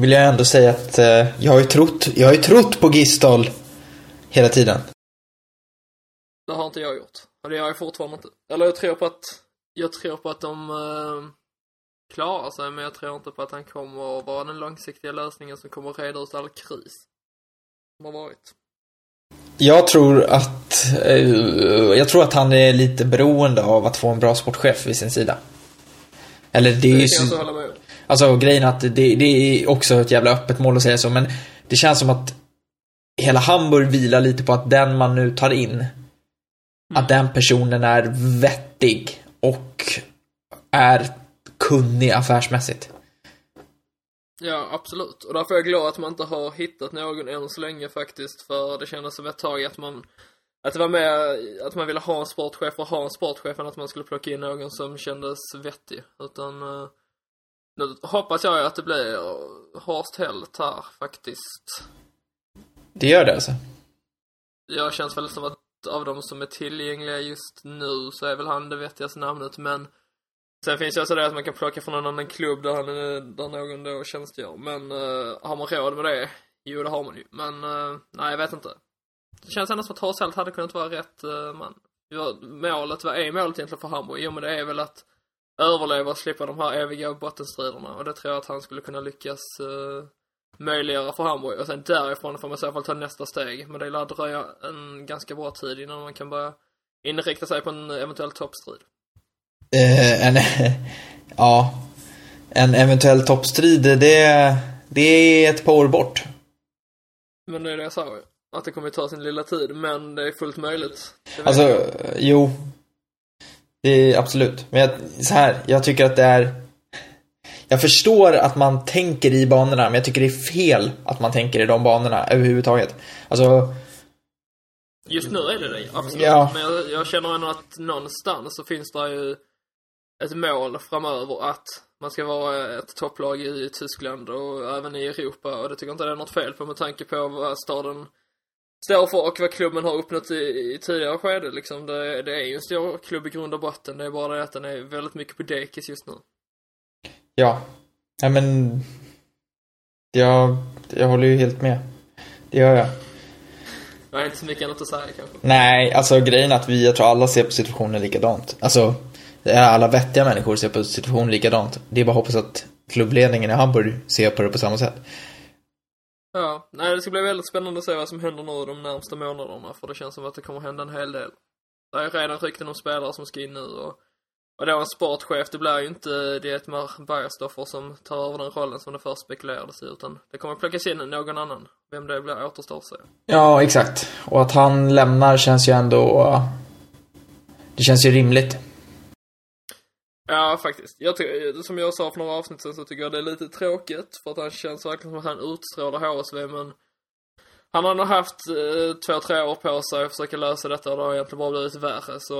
vill jag ändå säga att eh, jag har ju trott, jag har ju trott på Gistol hela tiden. Det har inte jag gjort. Och det gör jag fortfarande inte. Eller jag tror på att, jag tror på att de eh, klarar sig, men jag tror inte på att han kommer att vara den långsiktiga lösningen som kommer att reda ut all kris. Som har varit. Jag tror att, eh, jag tror att han är lite beroende av att få en bra sportchef vid sin sida. Eller det är Det ju kan jag inte hålla med om. Alltså grejen att det, det är också ett jävla öppet mål att säga så, men det känns som att hela Hamburg vilar lite på att den man nu tar in, att den personen är vettig och är kunnig affärsmässigt. Ja, absolut. Och därför är jag glad att man inte har hittat någon än så länge faktiskt. För det kändes som ett tag att man att det var mer att man ville ha en sportchef och ha en sportchef än att man skulle plocka in någon som kändes vettig. Utan eh, nu hoppas jag att det blir Horst Held här faktiskt. Det gör det alltså. Jag känns väl som att av de som är tillgängliga just nu så är väl han det vettigaste namnet men Sen finns det också det att man kan plocka från en annan klubb där, han, är- där någon då tjänstgör. Men uh, har man råd med det? Jo, det har man ju. Men eh, nej, jag vet inte. Det känns ändå som att Horshäll hade kunnat vara rätt uh, man. Ja, målet, vad är målet egentligen för Hamburg? Jo, men det är väl att överleva och slippa de här eviga bottenstriderna. Och det tror jag att han skulle kunna lyckas uh, möjliggöra för Hamburg. Och sen därifrån får man i så fall ta nästa steg. Men det lär dröja en ganska bra tid innan man kan börja inrikta sig på en eventuell toppstrid. Eh, en, ja, en eventuell toppstrid, det, det är ett par år bort. Men det är det jag sa ju. Att det kommer ta sin lilla tid, men det är fullt möjligt. Alltså, jo. Det är absolut. Men jag, så här, jag tycker att det är... Jag förstår att man tänker i banorna, men jag tycker det är fel att man tänker i de banorna överhuvudtaget. Alltså, Just nu är det det, absolut. Ja. Men jag, jag känner ändå att någonstans så finns det ju ett mål framöver att man ska vara ett topplag i Tyskland och även i Europa och det tycker jag inte det är något fel på med tanke på vad staden står för och vad klubben har uppnått i, i tidigare skede liksom. Det, det är ju en stor klubb i grund och botten. Det är bara det att den är väldigt mycket på dekis just nu. ja. Nej men... Jag, jag håller ju helt med. Det gör jag. Jag har inte så mycket annat att säga kanske. Nej, alltså grejen är att vi, jag tror alla ser på situationen likadant. Alltså, alla vettiga människor ser på situationen likadant. Det är bara att hoppas att klubbledningen i Hamburg ser på det på samma sätt. Ja, nej det ska bli väldigt spännande att se vad som händer nu de närmsta månaderna för det känns som att det kommer hända en hel del. Det är redan rykten om spelare som ska in nu och, och då en sportchef, det blir ju inte Dietmar Bergstoffer som tar över den rollen som det först spekulerades i utan det kommer plockas in någon annan. Vem det blir återstår att se. Ja, exakt. Och att han lämnar känns ju ändå... Det känns ju rimligt. Ja, faktiskt. Jag tycker, som jag sa för några avsnitt sen så tycker jag det är lite tråkigt för att han känns verkligen som att han utstrålar HSV men han har nog haft eh, två, tre år på sig att försöka lösa detta och det har egentligen bara blivit värre så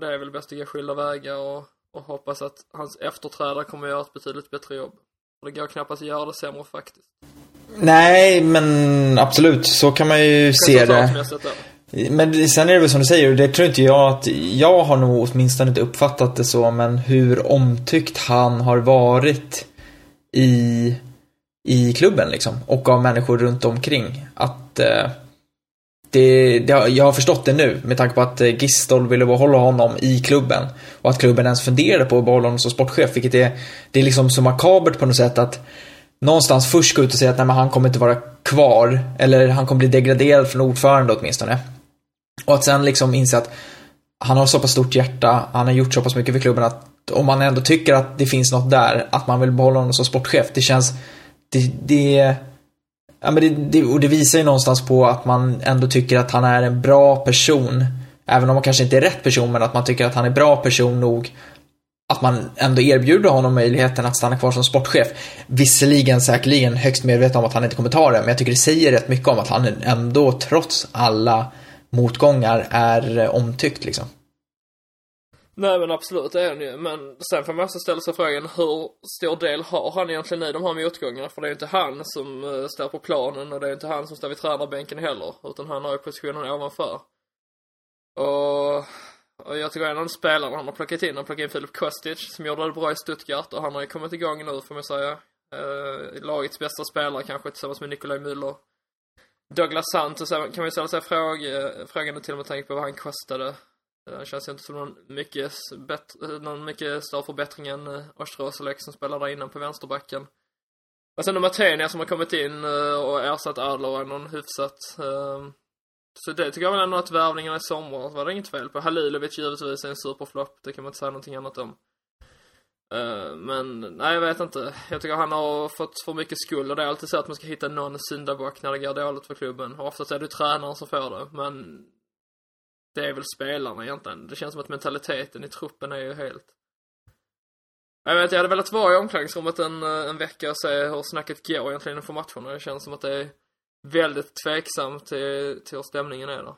det är väl bäst att gå skilda vägar och, och hoppas att hans efterträdare kommer att göra ett betydligt bättre jobb. Och det går knappast att göra det sämre faktiskt. Nej, men absolut. Så kan man ju se det. Men sen är det väl som du säger, och det tror inte jag att... Jag har nog åtminstone inte uppfattat det så, men hur omtyckt han har varit i, i klubben liksom. Och av människor runt omkring. Att... Eh, det, det, jag har förstått det nu, med tanke på att eh, Gistol ville behålla honom i klubben. Och att klubben ens funderade på att behålla honom som sportchef, vilket är... Det är liksom så makabert på något sätt att någonstans först gå ut och säga att nej, men han kommer inte vara kvar. Eller han kommer bli degraderad från ordförande åtminstone. Och att sen liksom inse att han har så pass stort hjärta, han har gjort så pass mycket för klubben att om man ändå tycker att det finns något där, att man vill behålla honom som sportchef, det känns, det, det Ja men det, det, och det visar ju någonstans på att man ändå tycker att han är en bra person. Även om han kanske inte är rätt person, men att man tycker att han är bra person nog. Att man ändå erbjuder honom möjligheten att stanna kvar som sportchef. Visserligen säkerligen högst medveten om att han inte kommer ta det, men jag tycker det säger rätt mycket om att han ändå, trots alla motgångar, är eh, omtyckt liksom. Nej men absolut, det är han ju. Men sen får man också ställa sig frågan hur stor del har han egentligen i de här motgångarna? För det är ju inte han som eh, står på planen och det är ju inte han som står vid tränarbänken heller. Utan han har ju positionen ovanför. Och, och jag tycker en av de spelarna han har plockat in, han har plockat in Filip Kostic som gjorde det bra i Stuttgart och han har ju kommit igång nu får man säga. Uh, lagets bästa spelare kanske tillsammans med Nikolaj Müller. Douglas Santos kan man ju ställa sig fråga, eh, frågan till med tanke på vad han kostade. Eh, det känns ju inte som någon mycket, bättre, eh, någon mycket större förbättring än uh, som spelade där innan på vänsterbacken. Och sen Matenia som har kommit in och ersatt Adler någon hyfsat. Ehm, så det tycker jag väl ändå att värvningarna i somras var det inget fel på. Halilovic givetvis är en superflopp, det kan man inte säga någonting annat om. Uh, men, nej jag vet inte. Jag tycker han har fått för mycket skuld och det är alltid så att man ska hitta någon syndabock när det går dåligt för klubben. Och oftast är det tränaren som får det, men det är väl spelarna egentligen. Det känns som att mentaliteten i truppen är ju helt... Jag vet, jag hade velat vara i omklädningsrummet en, eh, en vecka och se hur snacket går egentligen inför matcherna. Det känns som att det är väldigt tveksamt till, till hur stämningen är där.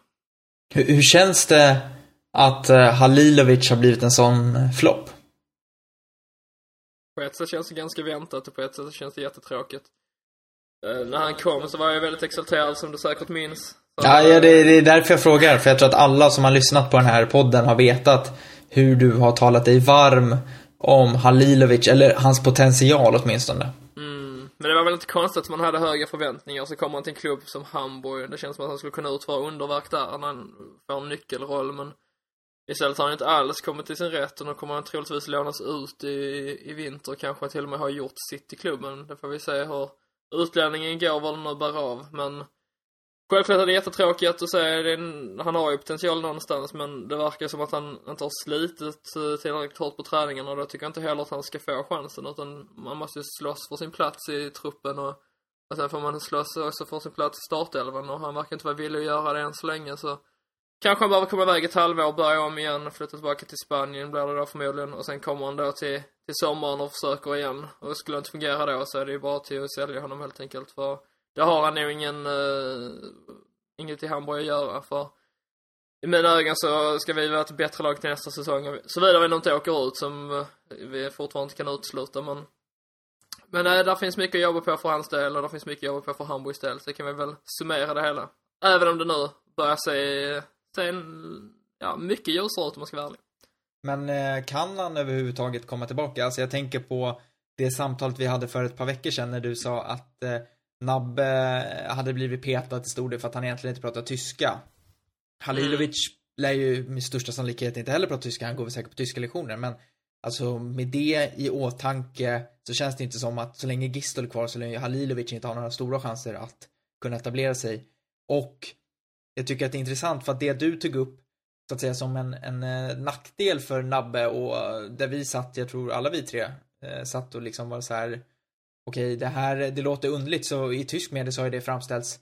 Hur, hur känns det att eh, Halilovic har blivit en sån flopp? På ett sätt känns det ganska väntat och på ett sätt känns det jättetråkigt. Uh, när han kom så var jag väldigt exalterad som du säkert minns. Ja, ja det, det, är därför jag frågar. För jag tror att alla som har lyssnat på den här podden har vetat hur du har talat dig varm om Halilovic, eller hans potential åtminstone. Mm, men det var väl inte konstigt att man hade höga förväntningar, så kommer han till en klubb som Hamburg. Det känns som att han skulle kunna utföra underverk där när han får en nyckelroll, men istället har han inte alls kommit till sin rätt och nu kommer han troligtvis lånas ut i, i vinter, kanske till och med ha gjort sitt i klubben. Det får vi se hur utlänningen går, vad den nu bär av, men Självklart är det jättetråkigt att säga, en, han har ju potential någonstans men det verkar som att han inte har slitit tillräckligt hårt på träningarna och då tycker jag inte heller att han ska få chansen utan man måste ju slåss för sin plats i truppen och, och sen får man slåss också för sin plats i startelvan och han verkar inte vara villig att göra det än så länge så Kanske han behöver komma iväg ett halvår, börja om igen, flytta tillbaka till Spanien blir det då förmodligen och sen kommer han då till, till sommaren och försöker igen och skulle det inte fungera då så är det ju bara till att sälja honom helt enkelt för det har han nog ingen, uh, inget i Hamburg att göra för i mina ögon så ska vi vara ett bättre lag till nästa säsong. Såvida vi inte åker ut som uh, vi fortfarande inte kan utesluta men men nej, där finns mycket att jobba på för hans del och där finns mycket att jobba på för Hamburgs del. Så kan vi väl summera det hela. Även om det nu börjar se, se en, ja, mycket ut om man ska vara ärlig. Men eh, kan han överhuvudtaget komma tillbaka? Alltså jag tänker på det samtalet vi hade för ett par veckor sedan när du sa att eh, Nabbe hade blivit petad till stor del för att han egentligen inte pratar tyska. Halilovic mm. lär ju med största sannolikhet inte heller prata tyska, han går väl säkert på tyska lektioner, men alltså med det i åtanke så känns det inte som att så länge Gistol är kvar så länge Halilovic inte har några stora chanser att kunna etablera sig. Och jag tycker att det är intressant för att det du tog upp så att säga som en, en eh, nackdel för Nabbe och eh, där vi satt, jag tror alla vi tre, eh, satt och liksom var så här okej, det här, det låter underligt, så i tysk media så har det framställts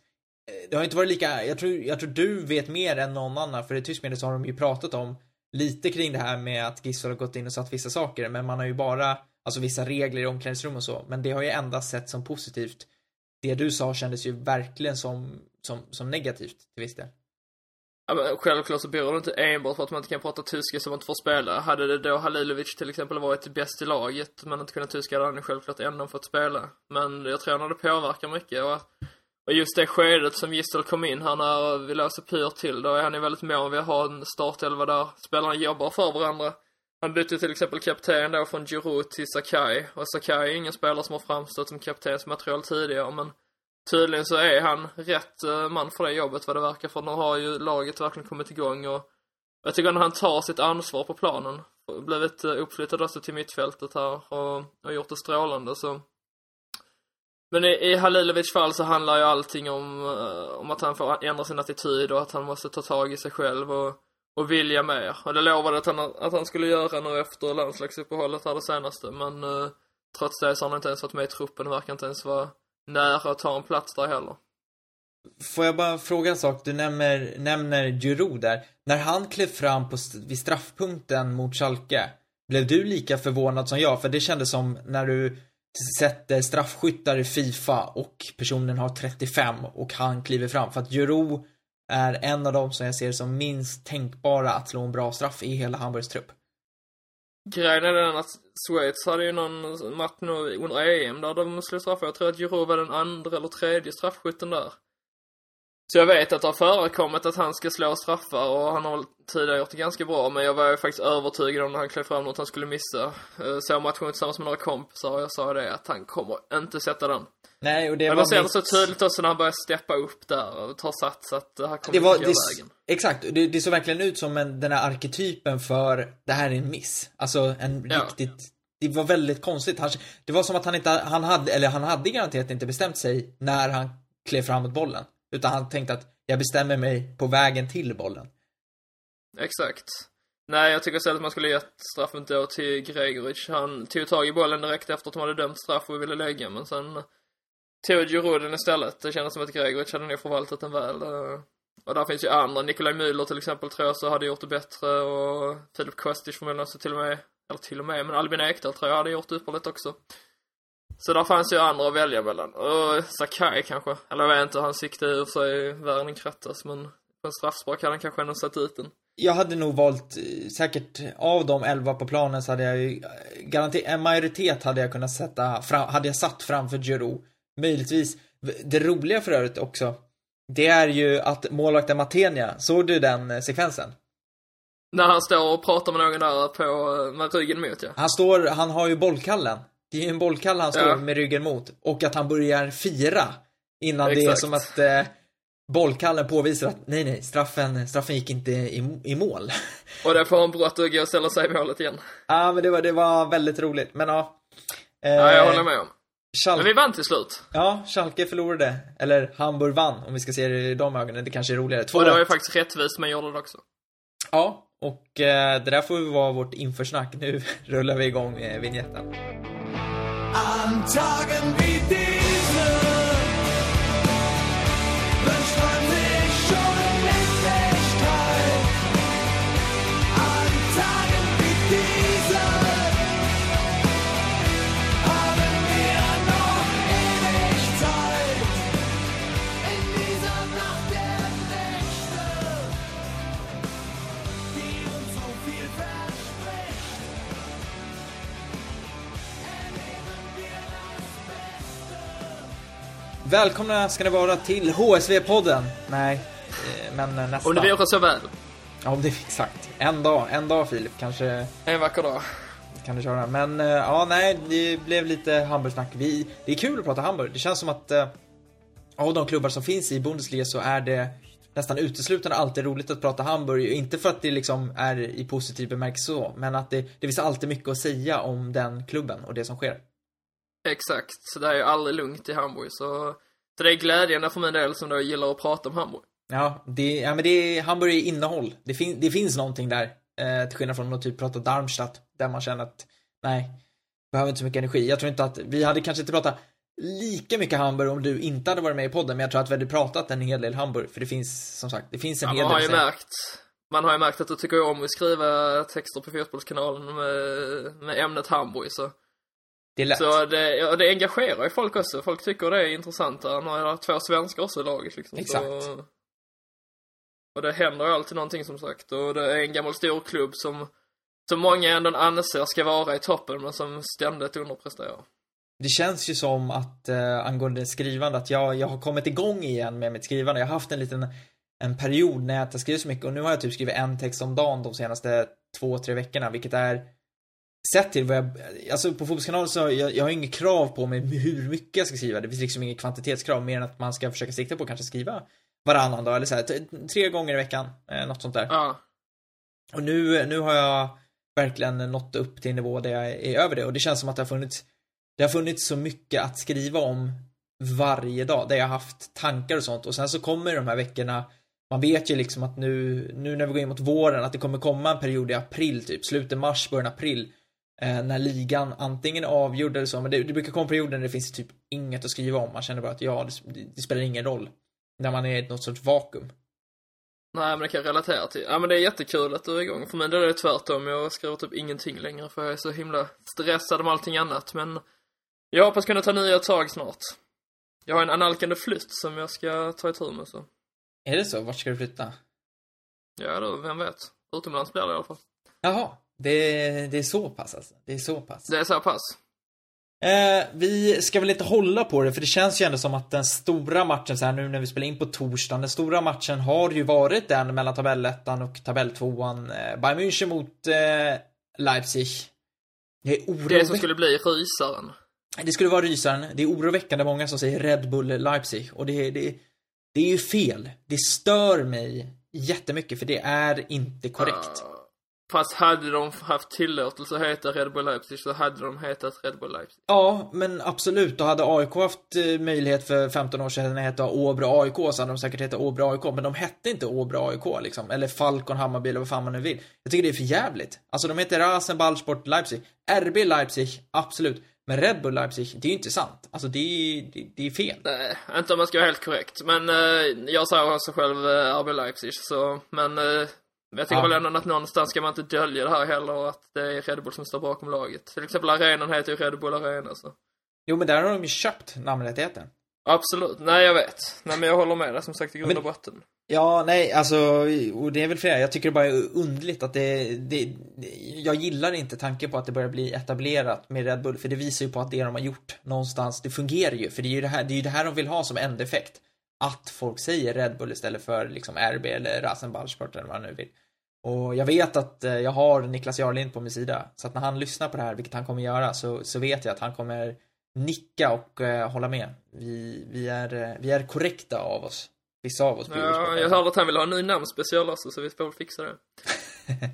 det har inte varit lika, jag tror, jag tror du vet mer än någon annan, för i tysk media så har de ju pratat om lite kring det här med att Gissel har gått in och satt vissa saker, men man har ju bara, alltså vissa regler i omklädningsrum och så, men det har ju endast sett som positivt. Det du sa kändes ju verkligen som, som, som negativt till viss del. Ja, men självklart så beror det inte enbart på att man inte kan prata tyska så man inte får spela. Hade det då Halilovic till exempel varit bäst i laget men inte kunnat tyska hade han självklart ändå fått spela. Men jag tror att det påverkar mycket och, och just det skedet som Gistel kom in här när vi löser Pyr till, då är han ju väldigt mån vid att ha en startelva där spelarna jobbar för varandra. Han bytte till exempel kapten då från Giroud till Sakai och Sakai är ingen spelare som har framstått som kaptensmaterial tidigare men tydligen så är han rätt eh, man för det jobbet vad det verkar för nu har ju laget verkligen kommit igång och jag tycker att han tar sitt ansvar på planen. Blivit eh, uppflyttad också till mittfältet här och, och gjort det strålande så men i, i Halilovics fall så handlar ju allting om, eh, om att han får ändra sin attityd och att han måste ta tag i sig själv och, och vilja mer. Och det lovade att han, att han skulle göra nu efter landslagsuppehållet här det senaste men eh, trots det så har han inte ens varit med i truppen, verkar inte ens vara nära att ta en plats där heller. Får jag bara fråga en sak? Du nämner, nämner Giroud där. När han klev fram på, vid straffpunkten mot Schalke, blev du lika förvånad som jag? För det kändes som när du sätter straffskyttar i Fifa och personen har 35 och han kliver fram. För att Giroud är en av dem som jag ser som minst tänkbara att slå en bra straff i hela Hamburgs trupp. Grejen är den att Schweiz hade ju någon match nu under EM där de slog straffar. Jag tror att Giroud var den andra eller tredje straffskytten där. Så jag vet att det har förekommit att han ska slå straffar och han har tidigare gjort det ganska bra men jag var ju faktiskt övertygad om när han klev fram att han skulle missa. Eh, Så matchen tillsammans med några kompisar och jag sa det att han kommer inte sätta den. Nej, och det Men var ser mitt- så tydligt också när han börjar steppa upp där och tar sats att det här kommer Det var, inte gå vägen. exakt, det, det såg verkligen ut som en, den här arketypen för det här är en miss. Alltså en Ja. riktigt, det var väldigt konstigt. Han, det var som att han inte, han hade, eller han hade garanterat inte bestämt sig när han klev fram mot bollen. Utan han tänkte att jag bestämmer mig på vägen till bollen. Exakt. Nej, jag tycker istället att man skulle gett straffen då till Gregoric. Han tog tag i bollen direkt efter att de hade dömt straff och ville lägga, men sen tog Djurudin istället. Det kändes som att Gregoric hade nog förvaltat den väl. Eh, och där finns ju andra. Nikolaj Müller till exempel tror jag så hade gjort det bättre och Filip Kostic förmodligen också till och med, eller till och med, men Albin Ekdal tror jag hade gjort det ypperligt också. Så där fanns ju andra att välja mellan. Och Sakai kanske. Eller jag vet inte, han siktade ur sig värre än krattas, men på en straffspark hade han kanske ändå satt ut den. Jag hade nog valt, eh, säkert av de elva på planen så hade jag ju, garanterat, en majoritet hade jag kunnat sätta, fram, hade jag satt framför Giroud. Möjligtvis. Det roliga för övrigt också, det är ju att målvakten Matenia, såg du den eh, sekvensen? När han står och pratar med någon där på, med ryggen mot ja. Han står, han har ju bollkallen. Det är ju en bollkalle han står Ja. med ryggen mot. Och att han börjar fira innan det är Exakt. som att eh, bollkallen påvisar att nej, nej, straffen, straffen gick inte i, i mål. Och det får han gå och ställa sig i målet igen. Ja, men det var, det var väldigt roligt. Men ja. Eh, Ja, jag håller med om. Schalke, Men vi vann till slut. Ja, Schalke förlorade. Eller Hamburg vann, om vi ska se det i de ögonen. Det kanske är roligare. Två Och det var ju faktiskt rättvist, men gjorde det också. Ja, och eh, det där får ju vara vårt införsnack. Nu rullar vi igång eh, vignetten. An Tagen wie diesen Välkomna ska ni vara till HSV-podden. Nej, eh, men eh, nästan. Om det vore så väl. Ja, om det exakt. En dag, en dag Filip, kanske En vacker dag. kan du köra. Men eh, ja, nej, det blev lite Hamburgsnack. Vi, det är kul att prata Hamburg. Det känns som att eh, av de klubbar som finns i Bundesliga så är det nästan uteslutande alltid roligt att prata Hamburg. Inte för att det liksom är i positiv bemärkelse så, men att det, det finns alltid mycket att säga om den klubben och det som sker. Exakt. Så det är ju aldrig lugnt i Hamburg, så... Så det är glädjande för min del som då gillar att prata om Hamburg. Ja, det, ja men det är, Hamburg är innehåll. Det, fin, det finns någonting där. Eh, till skillnad från att typ prata Darmstadt, där man känner att nej, behöver inte så mycket energi. Jag tror inte att, vi hade kanske inte pratat lika mycket Hamburg om du inte hade varit med i podden, men jag tror att vi hade pratat en hel del Hamburg, för det finns, som sagt, det finns en Ja, hel man har del ju märkt, man har ju märkt att du tycker om att skriva texter på Fotbollskanalen med, med ämnet Hamburg, så. Det är lätt. Så det, ja, det engagerar ju folk också. Folk tycker det är intressant. Han har ju två svenskar också i laget liksom. Exakt. Så, och det händer ju alltid någonting som sagt. Och det är en gammal stor klubb som, som många ändå anser ska vara i toppen, men som ständigt underpresterar. Det känns ju som att, eh, angående skrivande, att jag, jag har kommit igång igen med mitt skrivande. Jag har haft en liten, en period när jag inte skrivit så mycket och nu har jag typ skrivit en text om dagen de senaste två, tre veckorna, vilket är Sett till vad jag, alltså på Fotbollskanalen så, jag, jag har inget krav på mig hur mycket jag ska skriva. Det finns liksom inget kvantitetskrav mer än att man ska försöka sikta på att kanske skriva varannan dag eller så här, tre gånger i veckan, eh, något sånt där. Ja, Och nu, nu har jag verkligen nått upp till en nivå där jag är över det. Och det känns som att det har funnits det har funnits så mycket att skriva om varje dag, där jag haft tankar och sånt. Och sen så kommer de här veckorna man vet ju liksom att nu, nu när vi går in mot våren, att det kommer komma en period i april typ, slutet mars, början april när ligan antingen är avgjord eller så, men det, det brukar komma perioder när det finns typ inget att skriva om, man känner bara att ja, det, det spelar ingen roll. När man är i något sorts vakuum. nej men det kan jag relatera till. Ja men det är jättekul att du är igång. För mig är det tvärtom. Jag skriver typ ingenting längre för jag är så himla stressad med allting annat. Men jag hoppas kunna ta nya tag snart. Jag har en analkande flytt som jag ska ta itu med så. Är det så? Vart ska du flytta? Ja då, vem vet. Utomlands blir det i alla fall. Jaha, det, det är så pass alltså. Det är så pass. Det är så pass. Eh, vi ska väl inte hålla på det, för det känns ju ändå som att den stora matchen så här nu när vi spelar in på torsdagen, den stora matchen har ju varit den mellan tabellettan och tabelltvåan. Eh, Bayern München mot eh, Leipzig. Det är Det som oroväckande. skulle bli rysaren. Det skulle vara rysaren. Det är oroväckande många som säger Red Bull Leipzig och det, det, det är ju fel. Det stör mig jättemycket för det är inte korrekt. Uh, fast hade de haft tillåtelse att heta Red Bull Leipzig så hade de hetat Red Bull Leipzig. Ja, men absolut. Då hade AIK haft eh, möjlighet för 15 år sedan att heta Åbro AIK så hade de säkert hetat Åbro AIK. Men de hette inte Åbro AIK liksom. Eller Falcon Hammarby eller vad fan man nu vill. Jag tycker det är för jävligt. Alltså de heter Rasen Ballsport Leipzig. RB Leipzig, absolut. Men Red Bull Leipzig, det är ju inte sant. Alltså det är, det, det är fel. Nej, inte om man ska vara helt korrekt. Men eh, jag säger också själv eh, RB Leipzig, så, men eh, jag tycker Ja. väl ändå att någonstans ska man inte dölja det här heller, att det är Red Bull som står bakom laget. Till exempel arenan heter ju Red Bull Arena, så. Jo, men där har de ju köpt namnrättigheten. Absolut. Nej, jag vet. Nej, men jag håller med dig som sagt i grund Men- och botten. Ja, nej, alltså, och det är väl flera. Jag tycker det bara är underligt att det, det, jag gillar inte tanken på att det börjar bli etablerat med Red Bull, för det visar ju på att det de har gjort någonstans, det fungerar ju, för det är ju det här, det är ju det här de vill ha som ändeffekt. Att folk säger Red Bull istället för liksom RB eller Rasenballsport eller vad man nu vill. Och jag vet att eh, jag har Niklas Jarlind på min sida, så att när han lyssnar på det här, vilket han kommer göra, så, så vet jag att han kommer nicka och eh, hålla med. Vi, vi, är, eh, vi är korrekta av oss. Vissa av oss Ja, jag hörde att han vill ha en ny namnspecial också, så vi får väl fixa det.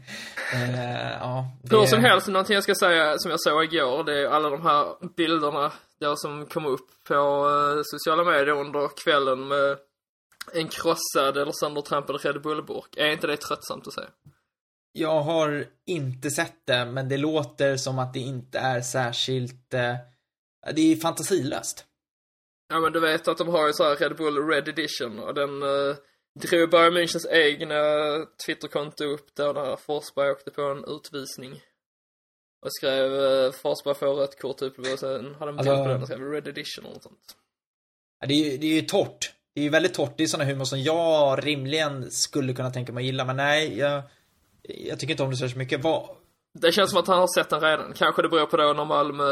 Eh, ja, Hur som helst, någonting jag ska säga som jag såg igår, det är alla de här bilderna då som kom upp på eh, sociala medier under kvällen med en krossad eller söndertrampad Red Bull-burk. Är inte det tröttsamt att se? Jag har inte sett det, men det låter som att det inte är särskilt... Eh, det är fantasilöst. Ja men du vet att de har ju så här Red Bull Red Edition och den eh, drog Bayern Münchens egna Twitterkonto upp där där Forsberg åkte på en utvisning. Och skrev eh, Forsberg får rött kort upp och sen hade de Alltså- bild på den och skrev Red Edition och sånt. Ja, Det är, ju- det är ju torrt. Det är ju väldigt torrt. Det är sådana humor som jag rimligen skulle kunna tänka mig att gilla, men nej, jag, jag tycker inte om det så mycket. Vad, Det känns som att han har sett den redan. Kanske det beror på då när Malmö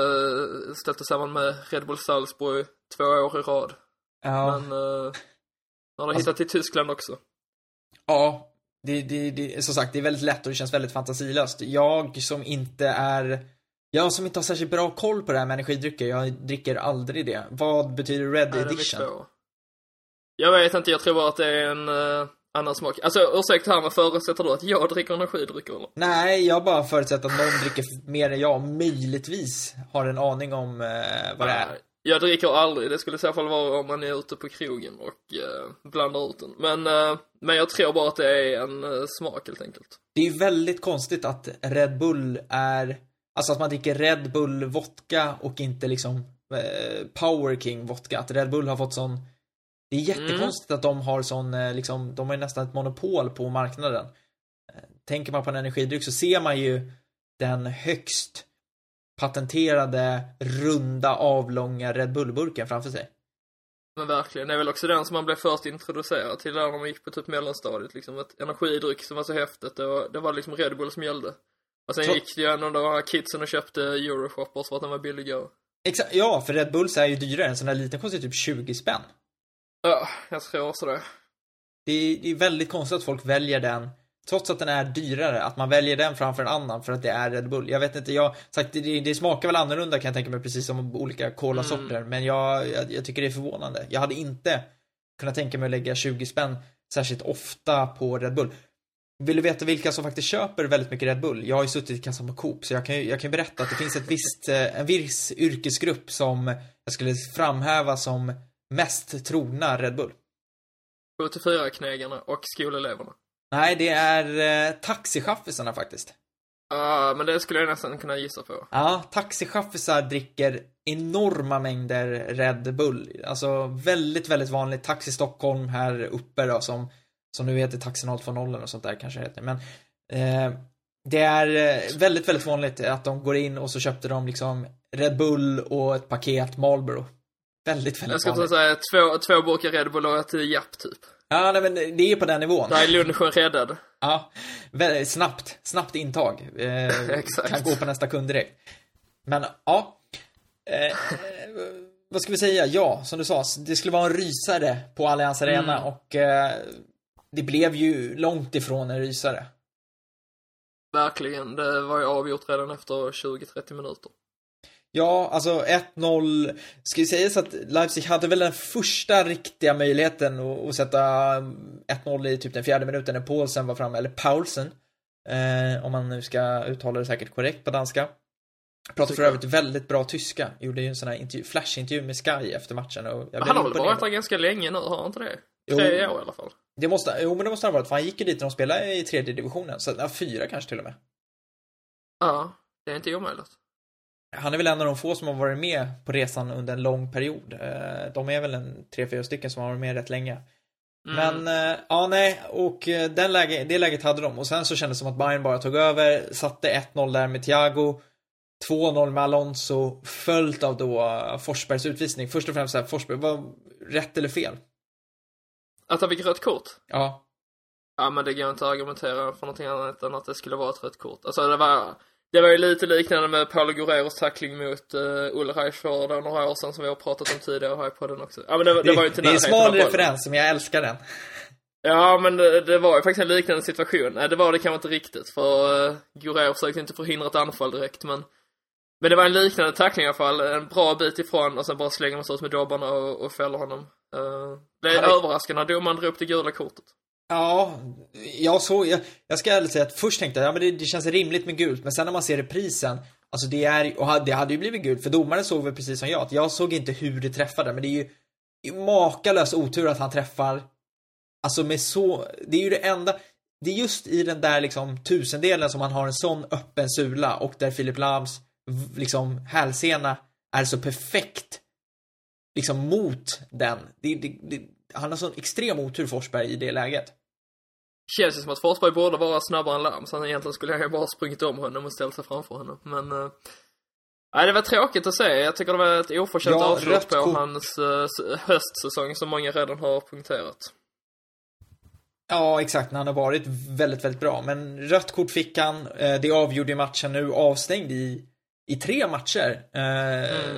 stötte samman med Red Bull Salzburg två år i rad. ja, Men eh, nu har Alltså- hittat till Tyskland också. ja det, det, det, som sagt, det är väldigt lätt och det känns väldigt fantasilöst. Jag som inte är jag som inte har särskilt bra koll på det här med energidrycker, jag dricker aldrig det. Vad betyder Red Nej, Edition? Jag vet inte, jag tror bara att det är en uh, annan smak. Alltså ursäkta här, men förutsätter du att jag dricker energidrycker eller? Nej, jag bara förutsätter att någon dricker mer än jag, möjligtvis har en aning om eh, vad det är. Jag dricker aldrig, det skulle i så fall vara om man är ute på krogen och eh, blandar ut den. Men, eh, men jag tror bara att det är en eh, smak helt enkelt. Det är ju väldigt konstigt att Red Bull är, alltså att man dricker Red Bull vodka och inte liksom eh, Power King vodka. Att Red Bull har fått sån, det är jättekonstigt att de har sån, eh, liksom, de har ju nästan ett monopol på marknaden. Eh, Tänker man på en energidryck så ser man ju den högst patenterade, runda, avlånga Red Bull-burken framför sig. Men verkligen, det är väl också den som man blev först introducerad till där när man gick på typ mellanstadiet liksom. Ett energidryck som var så häftigt, var, det var liksom Red Bull som gällde. Och sen Så- gick det ju en av de här kidsen och köpte Euroshoppers för att den var billigare. Exakt, ja, för Red Bulls är ju dyrare. En sån där liten kostar typ 20 spänn. Ja, jag tror också det. Det är, det är väldigt konstigt att folk väljer den, trots att den är dyrare, att man väljer den framför en annan för att det är Red Bull. Jag vet inte, jag, sagt, det, det smakar väl annorlunda kan jag tänka mig, precis som olika colasorter, men jag, jag, jag tycker det är förvånande. Jag hade inte kunnat tänka mig att lägga 20 spänn särskilt ofta på Red Bull. Vill du veta vilka som faktiskt köper väldigt mycket Red Bull? Jag har ju suttit i kassan på Coop, så jag kan ju jag kan berätta att det finns ett visst, eh, en viss yrkesgrupp som jag skulle framhäva som mest trogna Red Bull. 74-knägarna och skoleleverna. Nej, det är eh, taxichaffisarna faktiskt. Ja, men det skulle jag nästan kunna gissa på. Ja, taxichaffisar dricker enorma mängder Red Bull. Alltså väldigt, väldigt vanligt. Taxi Stockholm här uppe då som, som nu heter Taxi 020 och sånt där kanske heter. Men eh, det är eh, väldigt, väldigt vanligt att de går in och så köpte de liksom Red Bull och ett paket Marlboro. Väldigt, Jag väldigt ska vanligt. säga två, två burkar Red Bull och ett Japp typ. Ja, nej, men det är på den nivån. Där är lunchen räddad. Ja, väldigt snabbt, snabbt intag. Eh, Exakt. Kan gå på nästa kund direkt. Men ja. Eh, vad ska vi säga? Ja, som du sa, det skulle vara en rysare på Allianz Arena Mm. och eh, det blev ju långt ifrån en rysare. Verkligen. Det var ju avgjort redan efter 20-30 minuter. Ja, alltså 1-0. Ska vi säga så att Leipzig hade väl den första riktiga möjligheten att, att sätta 1-0 i typ den fjärde minuten när Paulsen var framme, eller Paulsen. Eh, om man nu ska uttala det säkert korrekt på danska. Pratar för övrigt väldigt bra tyska. Gjorde ju en sån här intervju, flashintervju med Sky efter matchen och jag Han har väl varit där ganska länge nu, har han inte det? Tre år i alla fall. Det måste, jo men det måste han ha varit, för han gick ju dit när de spelade i tredje divisionen. Så, ja, fyra kanske till och med. Ja, det är inte omöjligt. Han är väl en av de få som har varit med på resan under en lång period. Eh, De är väl en tre, fyra stycken som har varit med rätt länge. Mm. Men, eh, ja nej, och eh, den läge, det läget hade de. Och sen så kändes det som att Bayern bara tog över, satte 1-0 där med Thiago. 2-0 med Alonso, följt av då Forsbergs utvisning. Först och främst så här, Forsberg, var rätt eller fel? Att han fick rött kort? Ja. Ja, men det går inte att argumentera för någonting annat än att det skulle vara ett rött kort. Alltså det var, det var ju lite liknande med Paolo Guerreros tackling mot uh, Ulreich för då några år sedan som vi har pratat om tidigare här på den också. Ja, men det, det, Det, var ju inte det är en smal referens, men jag älskar den. Ja, men det, det var ju faktiskt en liknande situation. Nej, det var det kanske inte riktigt, för uh, Guerrero försökte inte förhindra ett anfall direkt, men men det var en liknande tackling i alla fall, en bra bit ifrån och sen bara slänger man sig ut med dobbarna och, och fäller honom. Uh, det är överraskande att domaren drog upp det gula kortet. Ja, jag såg, jag, jag ska ärligt säga att först tänkte jag, ja men det, det känns rimligt med gult, men sen när man ser reprisen, alltså det är, och det hade ju blivit gult, för domaren såg väl precis som jag, att jag såg inte hur det träffade, men det är ju makalös otur att han träffar, alltså med så, det är ju det enda, det är just i den där liksom tusendelen som han har en sån öppen sula och där Filip Lams liksom hälsena är så perfekt liksom mot den. Det, det, det, han har sån extrem otur Forsberg i det läget. Känns ju som att Forsberg borde vara snabbare än Larm, så han egentligen skulle jag bara sprungit om honom och ställt sig framför honom. Men, eh, nej det var tråkigt att se. Jag tycker det var ett oförtjänt Ja, avslut på hans eh, höstsäsong som många redan har punkterat. Ja, exakt, han har varit väldigt, väldigt bra. Men rött kort fick han, eh, det avgjorde matchen nu, avstängd i, i tre matcher. Eh,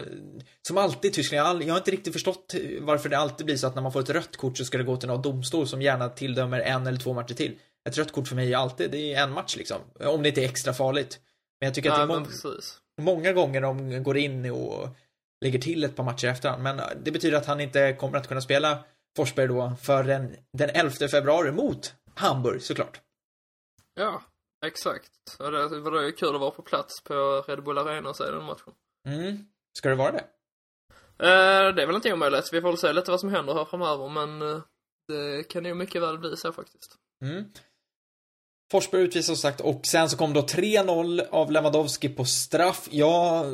Som alltid Tyskland, jag, har all- jag har inte riktigt förstått varför det alltid blir så att när man får ett rött kort så ska det gå till någon domstol som gärna tilldömer en eller två matcher till. Ett rött kort för mig är alltid, det är en match liksom. Om det inte är extra farligt. Men jag tycker att Ja, det är må- precis. många gånger de går in och lägger till ett par matcher efterhand. Men det betyder att han inte kommer att kunna spela Forsberg då förrän den 11 februari mot Hamburg såklart. Ja, exakt. Och det var ju kul att vara på plats på Red Bull Arena och se den matchen. Mm. Ska det vara det? Eh, det är väl inte omöjligt. Vi får väl se lite vad som händer här framöver, men eh, det kan ju mycket väl bli så faktiskt. Mm. Forsberg utvisas som sagt och sen så kom då 3-0 av Lewandowski på straff. Jag,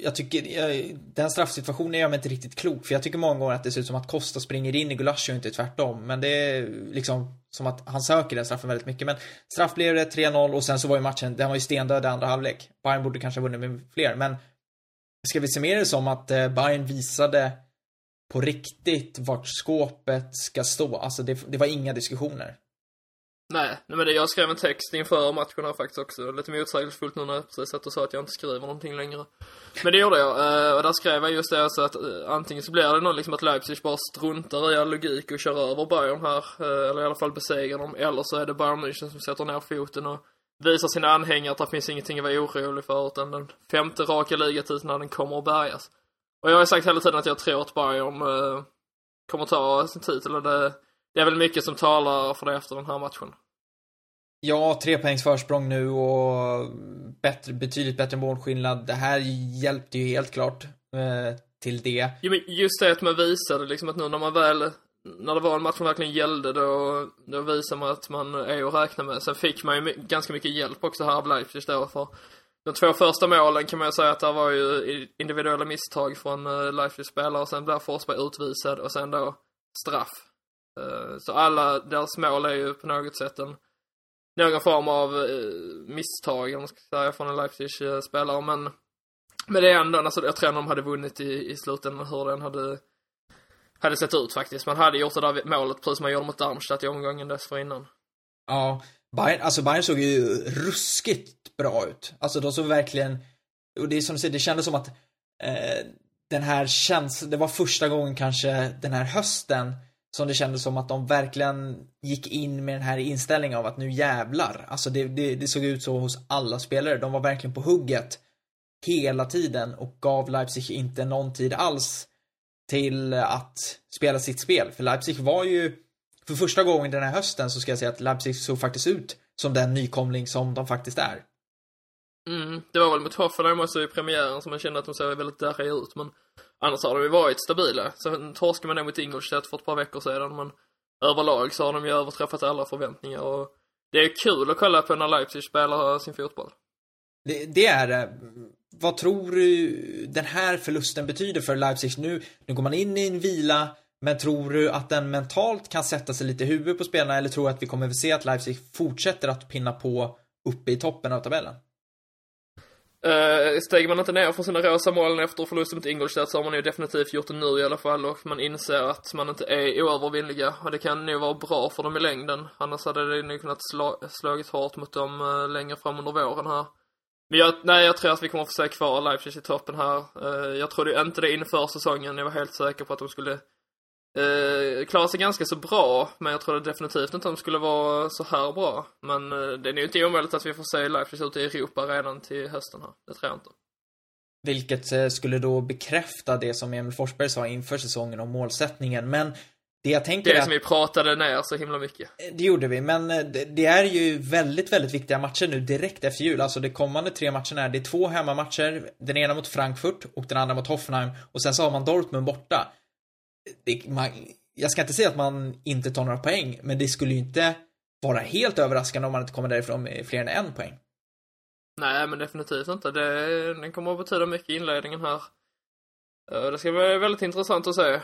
jag tycker, jag, den straffsituationen gör mig inte riktigt klok för jag tycker många gånger att det ser ut som att Costa springer in i Gulaschi och inte tvärtom. Men det är liksom som att han söker den straffen väldigt mycket. Men straff blev det 3-0 och sen så var ju matchen, den var ju stendöd i andra halvlek. Bayern borde kanske ha vunnit med fler men ska vi se mer det som att eh, Bayern visade på riktigt vart skåpet ska stå. Alltså det, det var inga diskussioner. Nej, nej men det, jag skrev en text inför matchen här faktiskt också. Lite motsägelsefullt nu när jag precis satt och sa att jag inte skriver någonting längre. Men det gjorde jag. Eh, och där skrev jag just det alltså att eh, antingen så blir det nog liksom att Leipzig bara struntar i all logik och kör över Bayern här. Eh, eller i alla fall besegrar dem. Eller så är det Bayern München som sätter ner foten och visar sina anhängare att det finns ingenting att vara orolig för utan den femte raka ligatiteln den kommer att bärgas. Och jag har sagt hela tiden att jag tror att Bayern eh, kommer ta sin titel och det, det är väl mycket som talar för det efter den här matchen. Ja, tre poängs försprång nu och bättre, betydligt bättre målskillnad. Det här hjälpte ju helt klart eh, till det. Jo, men just det att man visade liksom att nu när man väl, när det var en match som verkligen gällde då, då visar man att man är att räkna med. Sen fick man ju ganska mycket hjälp också här av Leipzig då för de två första målen kan man ju säga att det var ju individuella misstag från uh, Leipzigs spelare och sen blev Forsberg utvisad och sen då straff. Eh, så alla deras mål är ju på något sätt en någon form av uh, misstag, om man ska säga, från en Leipzig-spelare. men men det är ändå, alltså jag tror att de hade vunnit i, i slutändan hur den hade hade sett ut faktiskt. Man hade gjort det där målet precis som man gjorde mot Darmstadt i omgången dessförinnan. Ja, Bayern, alltså Bayern såg ju ruskigt bra ut. Alltså de såg verkligen, och det är som du säger, det kändes som att eh, den här känslan, det var första gången kanske den här hösten som det kändes som att de verkligen gick in med den här inställningen av att nu jävlar. Alltså det, det, det såg ut så hos alla spelare. De var verkligen på hugget hela tiden och gav Leipzig inte någon tid alls till att spela sitt spel. För Leipzig var ju, för första gången den här hösten så ska jag säga att Leipzig såg faktiskt ut som den nykomling som de faktiskt är. Mm, det var väl mot Hoffenheim också i premiären som man kände att de såg väldigt darriga ut, men annars har de ju varit stabila. Sen torskade man nog mot Ingolstadt för ett par veckor sedan, men överlag så har de ju överträffat alla förväntningar och det är kul att kolla på när Leipzig spelar sin fotboll. Det, det är det. Vad tror du den här förlusten betyder för Leipzig nu? Nu går man in i en vila, men tror du att den mentalt kan sätta sig lite i huvudet på spelarna eller tror du att vi kommer att se att Leipzig fortsätter att pinna på uppe i toppen av tabellen? Eh, uh, steger man inte ner från sina rosa moln efter förlusten mot Ingolstadt så har man ju definitivt gjort det nu i alla fall och man inser att man inte är oövervinnliga och det kan nog vara bra för dem i längden. Annars hade det nog kunnat slå, slagit hårt mot dem uh, längre fram under våren här. Men jag, nej, jag tror att vi kommer att få se kvar Leipzig i toppen här. Uh, jag trodde inte det inför säsongen. Jag var helt säker på att de skulle Eh, klarar sig ganska så bra, men jag trodde definitivt inte att de skulle vara så här bra. Men eh, det är nog inte omöjligt att vi får se Leipzig ute i Europa redan till hösten här. Det tror jag inte. Vilket eh, skulle då bekräfta det som Emil Forsberg sa inför säsongen om målsättningen. Men det jag tänker Det är som att, vi pratade ner så himla mycket. det gjorde vi, men eh, det, det är ju väldigt, väldigt viktiga matcher nu direkt efter jul. Alltså de kommande tre matcherna är, det är två hemmamatcher. Den ena mot Frankfurt och den andra mot Hoffenheim. Och sen så har man Dortmund borta. Det, man, jag ska inte säga att man inte tar några poäng, men det skulle ju inte vara helt överraskande om man inte kommer därifrån med fler än en poäng. Nej, men definitivt inte. Det, den kommer att betyda mycket i inledningen här. Eh, det ska bli väldigt intressant att se.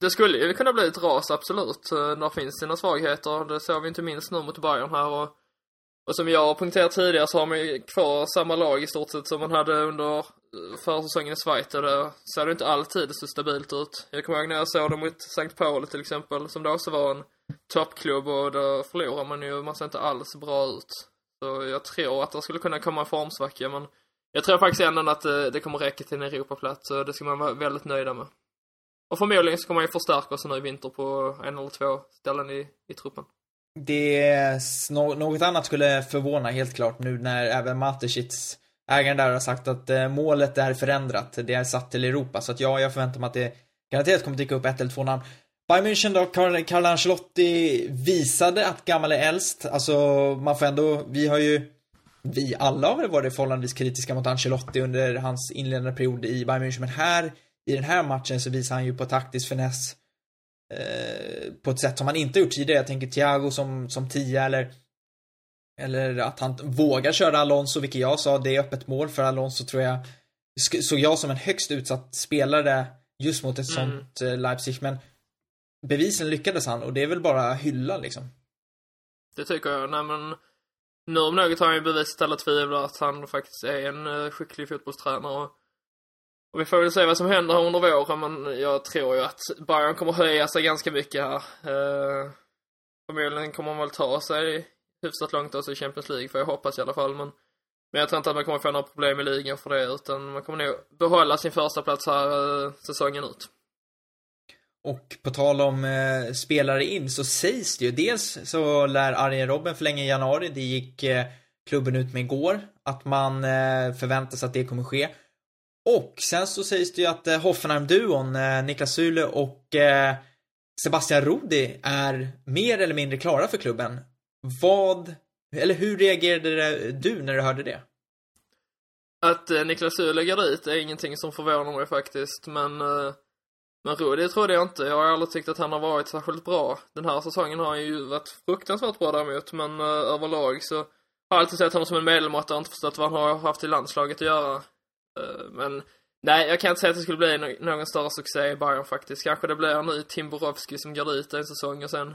Det skulle ju kunna bli ett ras, absolut. Eh, där finns sina svagheter. Det såg vi inte minst nu mot Bayern här och, och som jag har poängterat tidigare så har man ju kvar samma lag i stort sett som man hade under försäsongen i Schweiz och det ser det inte alltid så stabilt ut. Jag kommer ihåg när jag såg dem mot St. Pauli till exempel, som då också var en toppklubb och då förlorar man ju, man ser inte alls bra ut. Så jag tror att det skulle kunna komma en formsvacka men jag tror faktiskt ändå att det, det kommer räcka till en Europaplats så det ska man vara väldigt nöjda med. Och förmodligen så kommer man ju förstärka sig nu i vinter på en eller två ställen i, i truppen. Det, är något annat skulle förvåna helt klart nu när även Matecic, ägaren där, har sagt att eh, målet är förändrat. Det är satt till Europa. Så att ja, jag förväntar mig att det garanterat kommer dyka upp ett eller två namn. Bayern München då, Carl- Carlo Ancelotti visade att gammal är äldst. Alltså, man får ändå, vi har ju, vi alla har väl varit förhållandevis kritiska mot Ancelotti under hans inledande period i Bayern München. Men här, i den här matchen så visar han ju på taktisk finess eh, på ett sätt som han inte gjort tidigare. Jag tänker Thiago som, som tia eller eller att han vågar köra Alonso, vilket jag sa, det är öppet mål för Alonso tror jag. Såg jag som en högst utsatt spelare just mot ett Mm. sånt eh, Leipzig, men bevisen lyckades han och det är väl bara hylla liksom. Det tycker jag. Nej men, nu om något har han ju bevisat alla tvivel att han faktiskt är en eh, skicklig fotbollstränare. Och vi får väl se vad som händer här under våren, men jag tror ju att Bayern kommer höja sig ganska mycket här. Eh, förmodligen kommer man väl ta sig hyfsat långt också i Champions League, för jag hoppas i alla fall, men men jag tror inte att man kommer få några problem i ligan för det, utan man kommer nog behålla sin första plats här eh, säsongen ut. Och på tal om eh, spelare in så sägs det ju dels så lär Arjen Robben förlänga i januari, det gick eh, klubben ut med igår, att man eh, förväntar sig att det kommer ske. Och sen så sägs det ju att eh, Hoffenheim-duon, eh, Niklas Sule och eh, Sebastian Rodi, är mer eller mindre klara för klubben. Vad, eller hur reagerade du när du hörde det? Att eh, Niklas Sule lägger dit är ingenting som förvånar mig faktiskt, men eh, men Rudi trodde jag inte. Jag har aldrig tyckt att han har varit särskilt bra. Den här säsongen har han ju varit fruktansvärt bra däremot, men eh, överlag så har jag alltid sett honom som en medelmåtta och inte förstått vad han har haft i landslaget att göra. Eh, men nej, jag kan inte säga att det skulle bli no- någon större succé i Bayern faktiskt. Kanske det blir en Tim Timborowski som går dit en säsong och sen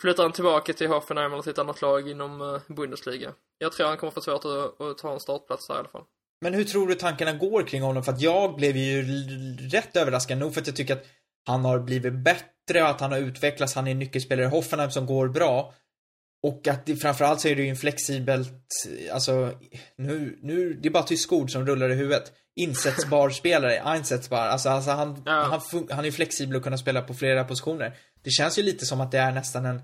flyttar han tillbaka till Hoffenheim eller till ett annat lag inom eh, Bundesliga. Jag tror han kommer få svårt att, att ta en startplats där i alla fall. Men hur tror du tankarna går kring honom? För att jag blev ju rätt överraskad nog för att jag tycker att han har blivit bättre att han har utvecklats. Han är en nyckelspelare i Hoffenheim som går bra. och att det, framförallt så är det ju en flexibelt, alltså, nu, nu, det är bara tyska ord som rullar i huvudet. Insättbar spelare, einsättbar, alltså, alltså han, Ja. han, han är flexibel och kunna spela på flera positioner. Det känns ju lite som att det är nästan en,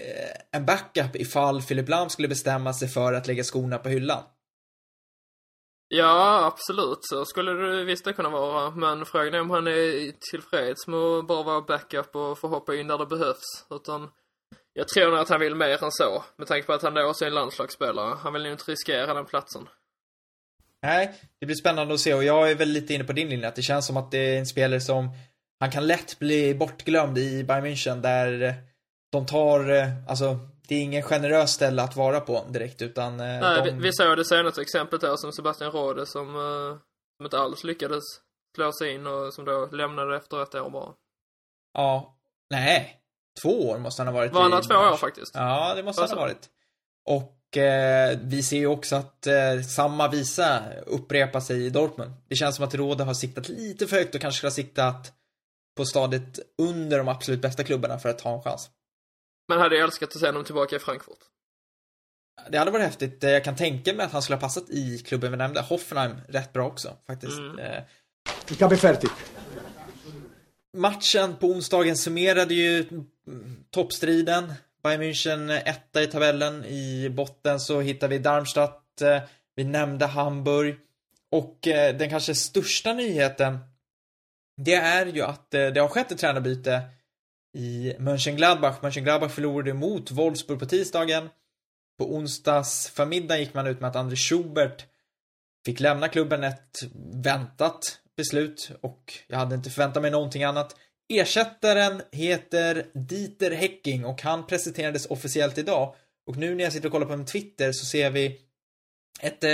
eh, en backup ifall Philip Lahm skulle bestämma sig för att lägga skorna på hyllan. Ja, absolut. Så skulle det visst det kunna vara. Men frågan är om han är tillfreds med att bara vara backup och få hoppa in där det behövs. Utan jag tror nog att han vill mer än så. Med tanke på att han då också är en landslagsspelare. Han vill ju inte riskera den platsen. Nej, det blir spännande att se och jag är väl lite inne på din linje att det känns som att det är en spelare som han kan lätt bli bortglömd i Bayern München där de tar, eh, alltså det är ingen generös ställe att vara på direkt utan eh, Nej, de... vi, vi såg det senaste exemplet där som Sebastian Rode som, eh, som inte alls lyckades slå sig in och som då lämnade efter ett år bara. Ja, nej. Två år måste han ha varit Var han i två år faktiskt? Ja, det måste han Alltså. ha varit. Och eh, vi ser ju också att eh, samma visa upprepar sig i Dortmund. Det känns som att Rode har siktat lite för högt och kanske skulle ha siktat på stadiet under de absolut bästa klubbarna för att ha en chans. Men hade jag älskat att se honom tillbaka i Frankfurt. Det hade varit häftigt. Jag kan tänka mig att han skulle ha passat i klubben vi nämnde. Hoffenheim rätt bra också, faktiskt. Mm. Eh, Ich habe fertig. Matchen på onsdagen summerade ju toppstriden. Bayern München etta i tabellen. I botten så hittar vi Darmstadt. eh, Vi nämnde Hamburg. Och eh, den kanske största nyheten det är ju att eh, det har skett ett tränarbyte i Mönchengladbach. Mönchengladbach förlorade mot Wolfsburg på tisdagen. På onsdags förmiddag gick man ut med att André Schubert fick lämna klubben ett väntat beslut och jag hade inte förväntat mig någonting annat. Ersättaren heter Dieter Hecking och han presenterades officiellt idag. Och nu när jag sitter och kollar på min Twitter så ser vi ett, eh,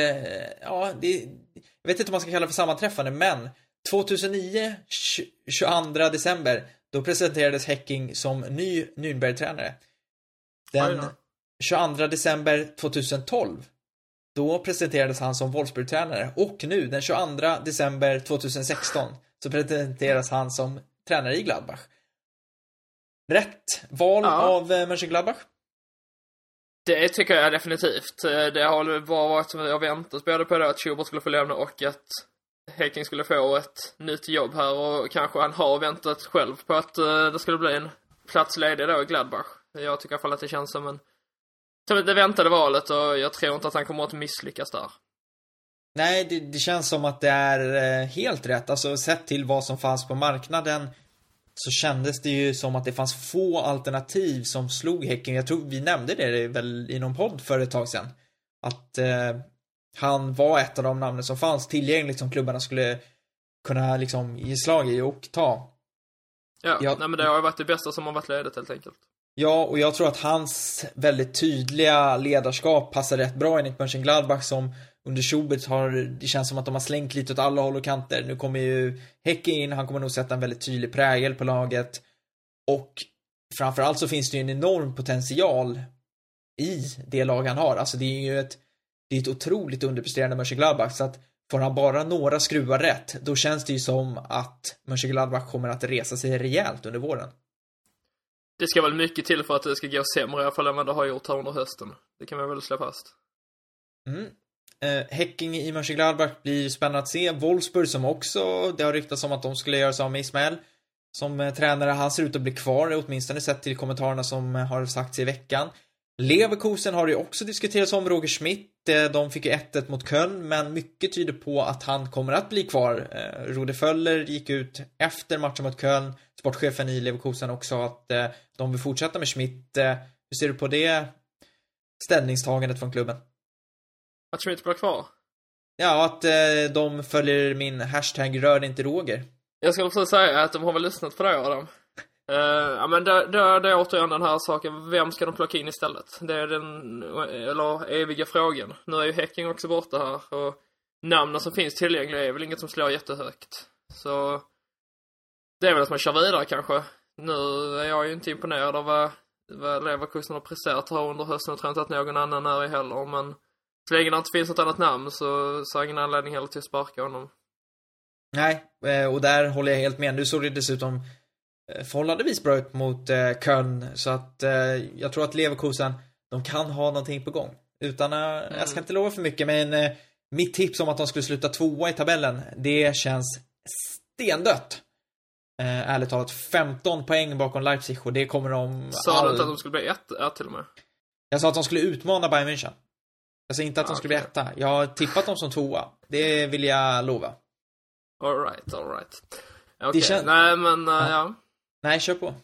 ja, det, jag vet inte om man ska kalla det för sammanträffande, men 2009, 20 22 december, då presenterades Hecking som ny Nürnberg-tränare. Den då. 22 december 2012, då presenterades han som Wolfsburg-tränare. Och nu, den 22 december 2016, så presenteras han som tränare i Gladbach. Rätt val Ja. av eh, Mönchengladbach. Det tycker jag definitivt. Eh, Det har väl bara varit som jag väntat både på det att Schubert skulle få lämna och att Häcken skulle få ett nytt jobb här och kanske han har väntat själv på att eh, det skulle bli en plats ledig då i Gladbach. Jag tycker i alla fall att det känns som en som det väntade valet och jag tror inte att han kommer att misslyckas där. Nej, det, det känns som att det är eh, helt rätt. Alltså sett till vad som fanns på marknaden så kändes det ju som att det fanns få alternativ som slog Häcken. Jag tror vi nämnde det väl i någon podd för ett tag sedan. Att eh, han var ett av de namnen som fanns tillgängligt som klubbarna skulle kunna liksom ge slag i och ta. Ja, Ja. nej men det har ju varit det bästa som har varit ledigt helt enkelt. Ja, och jag tror att hans väldigt tydliga ledarskap passar rätt bra enligt Mönchengladbach som under Schubert har, det känns som att de har slängt lite åt alla håll och kanter. Nu kommer ju Häcke in, han kommer nog sätta en väldigt tydlig prägel på laget. Och framförallt så finns det ju en enorm potential i det lag han har. Alltså det är ju ett, det är ett otroligt underpresterande Mönchengladbach så att får han bara några skruvar rätt, då känns det ju som att Mönchengladbach kommer att resa sig rejält under våren. Det ska väl mycket till för att det ska gå sämre i alla fall än vad det har gjort här under hösten. Det kan man väl slå fast. Mm. Eh, Häcking i Mönchengladbach blir spännande att se. Wolfsburg som också, det har ryktats om att de skulle göra sig av med Ismael som eh, tränare. Han ser ut att bli kvar, åtminstone sett till kommentarerna som eh, har sagts i veckan. Leverkusen har ju också diskuterats om Roger Schmidt. De fick ju 1-1 mot Köln, men mycket tyder på att han kommer att bli kvar. Eh, Rode Föller gick ut efter matchen mot Köln, sportchefen i Leverkusen, och sa att eh, de vill fortsätta med Schmidt. Eh, hur ser du på det ställningstagandet från klubben? Att Schmidt blir kvar? Ja, att de följer min hashtag rör inte Roger. Jag skulle precis säga att de har väl lyssnat på det Adam. Uh, ja men det då, då är återigen den här saken, vem ska de plocka in istället? Det är den, eller eviga frågan. Nu är ju Häcking också borta här och namnen som finns tillgängliga är väl inget som slår jättehögt. Så det är väl att man kör vidare kanske. Nu är jag ju inte imponerad av vad, vad Leverkusen har presterat här under hösten och tror inte att någon annan är heller men så länge det inte finns något annat namn så, så har jag ingen anledning heller till att sparka honom. Nej, eh, och där håller jag helt med. Nu såg det dessutom förhållandevis bra ut mot eh, Köln, så att eh, jag tror att Leverkusen, de kan ha någonting på gång. Utan, mm. jag ska inte lova för mycket, men eh, mitt tips om att de skulle sluta tvåa i tabellen, det känns stendött. Eh, ärligt talat, 15 poäng bakom Leipzig och det kommer de... Sa all... du inte att de skulle bli ett, ett till och med? Jag sa att de skulle utmana Bayern München. Jag sa inte att de skulle bli etta. Jag har tippat dem som tvåa. Det vill jag lova. Alright, alright. Okej, okay. kän... nej men, uh, ja. ja. Nej, kör på.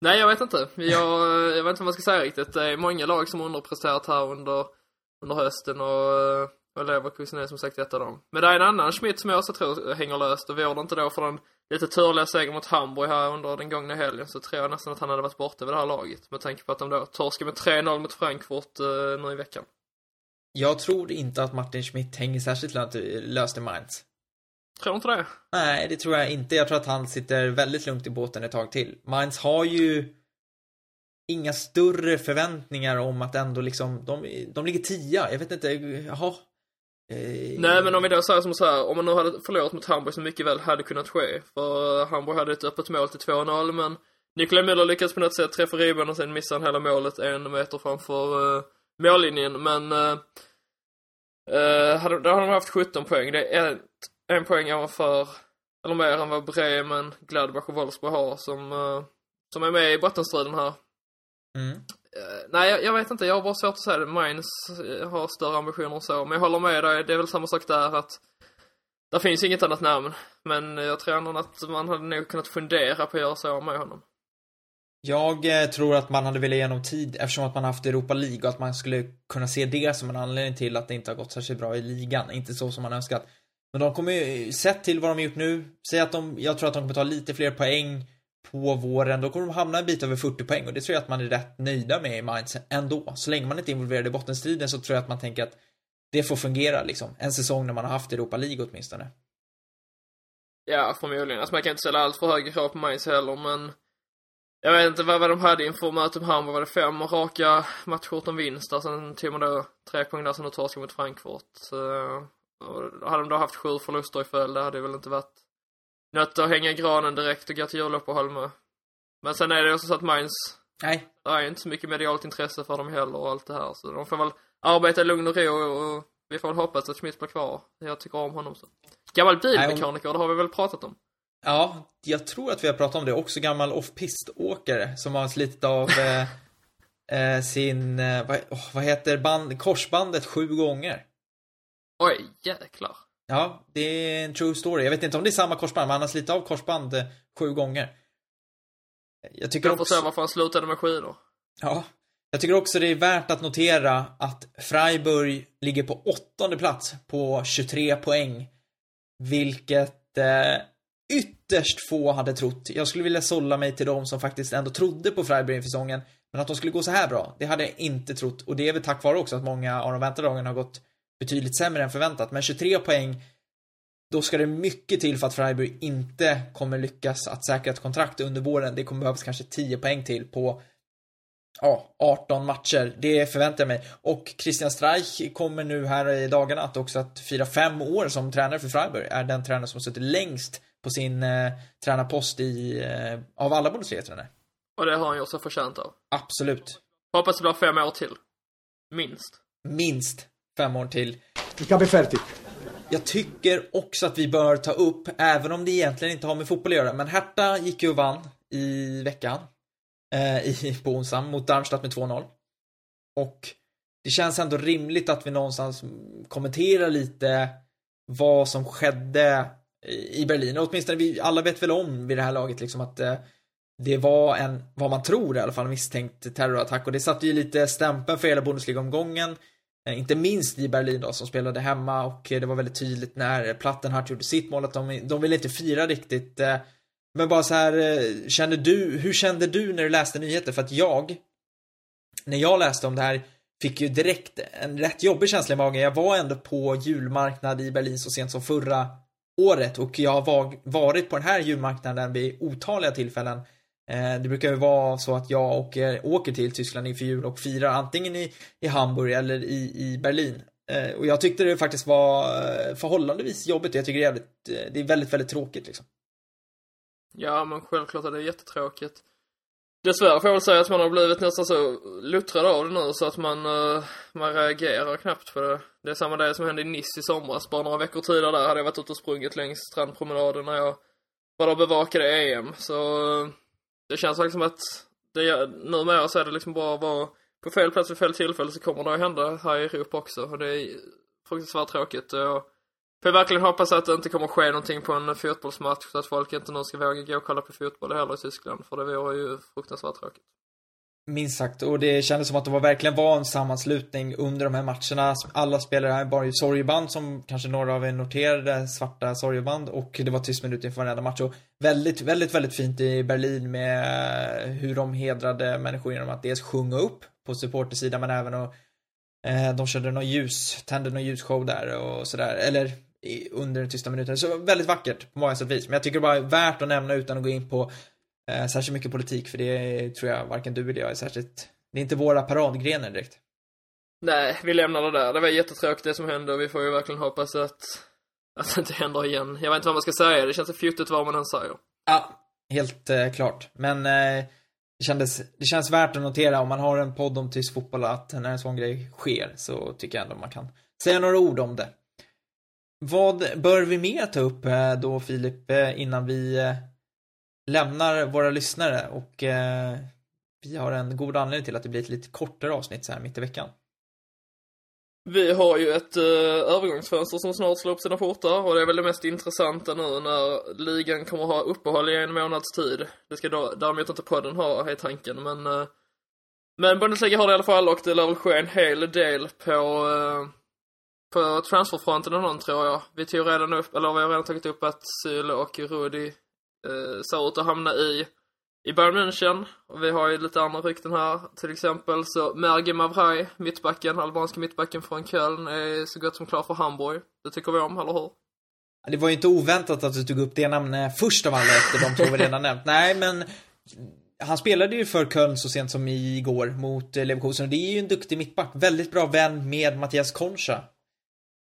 Nej, jag vet inte. Jag, jag vet inte vad man ska säga riktigt. Det är många lag som underpresterat här under, under hösten och, och Leverkusen är som sagt ett av dem. Men det är en annan Schmidt som jag också tror hänger löst och vore det inte då för den lite turliga segern mot Hamburg här under den gångna helgen så tror jag nästan att han hade varit borta vid det här laget. Med tanke på att de då torskade med 3-0 mot Frankfurt uh, nu i veckan. Jag tror inte att Martin Schmidt hänger särskilt löst i Mainz. Tror inte det? Nej, det tror jag inte. Jag tror att han sitter väldigt lugnt i båten ett tag till. Mainz har ju inga större förväntningar om att ändå liksom, de, de ligger tia. Jag vet inte, jaha. Eh... Nej, men om vi då säger som så här, om man nu hade förlorat mot Hamburg så mycket väl hade kunnat ske. För Hamburg hade ett öppet mål till 2-0, men Nikola Müller lyckades på något sätt träffa ribban och sen missade han hela målet en meter framför uh, mållinjen. Men uh, uh, hade, då hade de haft 17 poäng. Det är ett en poäng ovanför, eller mer än vad Bremen, Gladbach och Wolfsburg har som, uh, som är med i bottenstriden här. Mm. Uh, nej, jag, jag, vet inte. Jag har bara svårt att säga det. Mainz uh, har större ambitioner och så. Men jag håller med dig. Det är väl samma sak där att det finns inget annat namn. Men jag tror ändå att man hade nog kunnat fundera på att göra så med honom. Jag eh, tror att man hade velat igenom tid eftersom att man haft Europa League och att man skulle kunna se det som en anledning till att det inte har gått särskilt bra i ligan. Inte så som man önskat. Men de kommer ju, sett till vad de har gjort nu, säg att de, jag tror att de kommer ta lite fler poäng på våren, då kommer de hamna en bit över 40 poäng och det tror jag att man är rätt nöjda med i Mainz ändå. Så länge man inte är involverad i bottenstriden så tror jag att man tänker att det får fungera liksom. En säsong när man har haft Europa League åtminstone. Ja, förmodligen. Alltså man kan inte ställa allt för höga krav på Mainz heller, men jag vet inte vad, vad de hade inför mötet med Hamburg. Var det fem raka matcher utan vinst? Och sen tog man då tre poäng där sen och torskade mot Frankfurt. Så och hade de då haft sju förluster i följd, det hade väl inte varit något att hänga granen direkt och gå till juluppehåll med. Men sen är det också så att Mainz, Nej. det är inte så mycket medialt intresse för dem heller och allt det här. Så de får väl arbeta i lugn och ro och vi får väl hoppas att Schmidt blir kvar. Jag tycker om honom så. Gammal bilmekaniker, det har vi väl pratat om? Ja, jag tror att vi har pratat om det. Också gammal off-pist-åkare som har slitit av eh, eh, sin, eh, vad, oh, vad heter band, korsbandet sju gånger. Oj, jäklar. Ja, det är en true story. Jag vet inte om det är samma korsband, men han har slitit av korsband eh, sju gånger. Jag tycker jag får också... se varför han slutade med skidor. Ja. Jag tycker också det är värt att notera att Freiburg ligger på åttonde plats på 23 poäng. Vilket eh, ytterst få hade trott. Jag skulle vilja sålla mig till de som faktiskt ändå trodde på Freiburg inför säsongen. Men att de skulle gå så här bra, det hade jag inte trott. Och det är väl tack vare också att många av de väntade lagen har gått betydligt sämre än förväntat. Men 23 poäng, då ska det mycket till för att Freiburg inte kommer lyckas att säkra ett kontrakt under våren. Det kommer behövas kanske 10 poäng till på ja, 18 matcher. Det förväntar jag mig. Och Christian Streich kommer nu här i dagarna att också att fira fem år som tränare för Freiburg. Är den tränare som suttit längst på sin eh, tränarpost i, eh, av alla Bundesliga-tränare. Och det har han gjort sig förtjänt av. Absolut. Hoppas det blir fem år till. Minst. Minst fem år till. Vi ska bli färdigt. Jag tycker också att vi bör ta upp, även om det egentligen inte har med fotboll att göra, men Hertha gick ju och vann i veckan. Eh, i, på onsdag mot Darmstadt med 2-0. Och det känns ändå rimligt att vi någonstans kommenterar lite vad som skedde i Berlin. Och åtminstone vi alla vet väl om vid det här laget liksom att eh, det var en, vad man tror i alla fall, misstänkt terrorattack och det satte ju lite stämpeln för hela Bundesliga-omgången. Eh, inte minst i Berlin då, som spelade hemma och det var väldigt tydligt när Plattenhardt gjorde sitt mål att de, de ville inte fira riktigt. Eh, men bara så här, eh, kände du, hur kände du när du läste nyheter? För att jag, när jag läste om det här, fick ju direkt en rätt jobbig känsla i magen. Jag var ändå på julmarknad i Berlin så sent som förra året och jag har varit på den här julmarknaden vid otaliga tillfällen. Eh, det brukar ju vara så att jag åker, åker till Tyskland inför jul och firar antingen i, i Hamburg eller i, i Berlin. Eh, och jag tyckte det faktiskt var eh, förhållandevis jobbigt och jag tycker det är, jävligt, eh, det är väldigt, väldigt tråkigt liksom. Ja, men självklart är det jättetråkigt. Dessvärre får jag väl säga att man har blivit nästan så luttrad av det nu så att man, eh, man reagerar knappt på det. Det är samma det som hände i Nice i somras. Bara några veckor tidigare där hade jag varit ute och sprungit längs strandpromenaden när jag var där och bevakade EM. Så eh, det känns liksom som att det, numera så är det liksom bara att vara på fel plats vid fel tillfälle så kommer det att hända här i Europa också. Och det är fruktansvärt tråkigt. Och får verkligen hoppas att det inte kommer ske någonting på en fotbollsmatch så att folk inte nu ska våga gå och kolla på fotboll heller i Tyskland. För det vore ju fruktansvärt tråkigt. Minst sagt, och det kändes som att det var verkligen var en sammanslutning under de här matcherna. Alla spelare här bar ju sorgeband som kanske några av er noterade, svarta sorgeband och det var tyst minut inför varenda match. Och väldigt, väldigt, väldigt fint i Berlin med eh, hur de hedrade människor genom att dels sjunga upp på supportersidan men även att eh, de körde någon ljus, tände någon ljusshow där och sådär, eller under den tysta minuten. Så väldigt vackert på många sätt och vis. Men jag tycker det bara är värt att nämna utan att gå in på eh, särskilt mycket politik för det tror jag varken du eller jag är särskilt, det är inte våra paradgrenar direkt. Nej, vi lämnar det där. Det var jättetråkigt det som hände och vi får ju verkligen hoppas att, att det inte händer igen. Jag vet inte vad man ska säga, det känns så fjuttigt vad man än säger. Ja, helt eh, klart. Men eh, det, kändes, det känns värt att notera om man har en podd om tysk fotboll att när en sån grej sker så tycker jag ändå man kan säga några ord om det. Vad bör vi mer ta upp eh, då Filip eh, innan vi eh, lämnar våra lyssnare och eh, vi har en god anledning till att det blir ett lite kortare avsnitt så här mitt i veckan. Vi har ju ett eh, övergångsfönster som snart slår upp sina portar och det är väl det mest intressanta nu när ligan kommer ha uppehåll i en månads tid. Det ska då, däremot inte podden ha i tanken men eh, men Bundesliga har det i alla fall och det lär väl ske en hel del på eh, på transferfronten och någon tror jag. Vi tog redan upp, eller vi har redan tagit upp att Syle och Rudi uh, ser ut att hamna i i Bayern München. Och vi har ju lite andra rykten här. Till exempel så Merge Mavrai, mittbacken, albanska mittbacken från Köln, är så gott som klar för Hamburg. Det tycker vi om, eller hur? Det var ju inte oväntat att du tog upp det namnet först av alla efter de två vi redan nämnt. Nej, men han spelade ju för Köln så sent som igår mot eh, Leverkusen och det är ju en duktig mittback. Väldigt bra vän med Mattias Concha.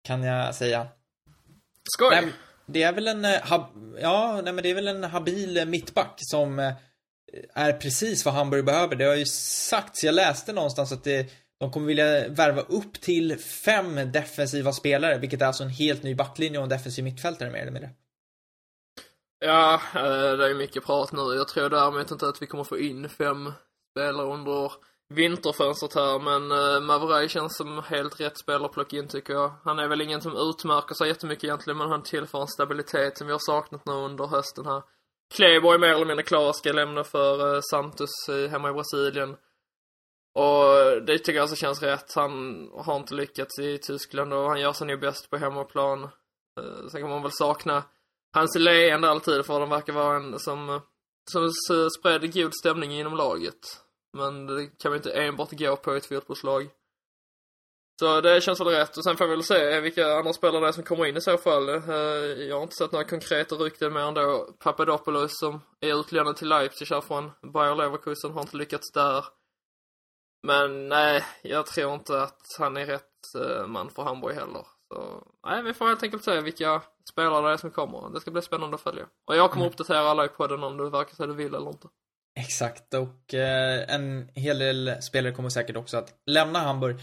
Kan jag säga. Skoj! Nej, det är väl en, eh, ja, nej men det är väl en habil eh, mittback som eh, är precis vad Hamburg behöver. Det har ju sagts, jag läste någonstans att det, de kommer vilja värva upp till fem defensiva spelare, vilket är alltså en helt ny backlinje och en defensiv mittfältare mer eller mindre. Ja, det är mycket prat nu. Jag tror däremot inte att vi kommer få in fem spelare under vinterfönstret här, men eh, uh, Mavrai känns som helt rätt spelare att plocka in tycker jag. Han är väl ingen som utmärker sig jättemycket egentligen, men han tillför en stabilitet som vi har saknat nu under hösten här. Kleiborg mer eller mindre klar ska lämna för uh, Santos uh, hemma i Brasilien. Och det tycker jag alltså känns rätt. Han har inte lyckats i Tyskland och han gör sig nog bäst på hemmaplan. Uh, sen kan man väl sakna hans leende alltid för de verkar vara en som, som spred god stämning inom laget. Men det kan vi inte enbart gå på ett fotbollslag. Så det känns väl rätt och sen får vi väl se vilka andra spelare det är som kommer in i så fall. Eh, Jag har inte sett några konkreta rykten mer än då Papadopoulos som är utlånad till Leipzig här från Bayer Leverkusen, har inte lyckats där. Men nej, jag tror inte att han är rätt eh, man för Hamburg heller. Så nej, vi får helt enkelt se vilka spelare det är som kommer. Det ska bli spännande att följa. Och jag kommer uppdatera alla i podden om du verkar så du vill eller inte. Exakt, och eh, en hel del spelare kommer säkert också att lämna Hamburg.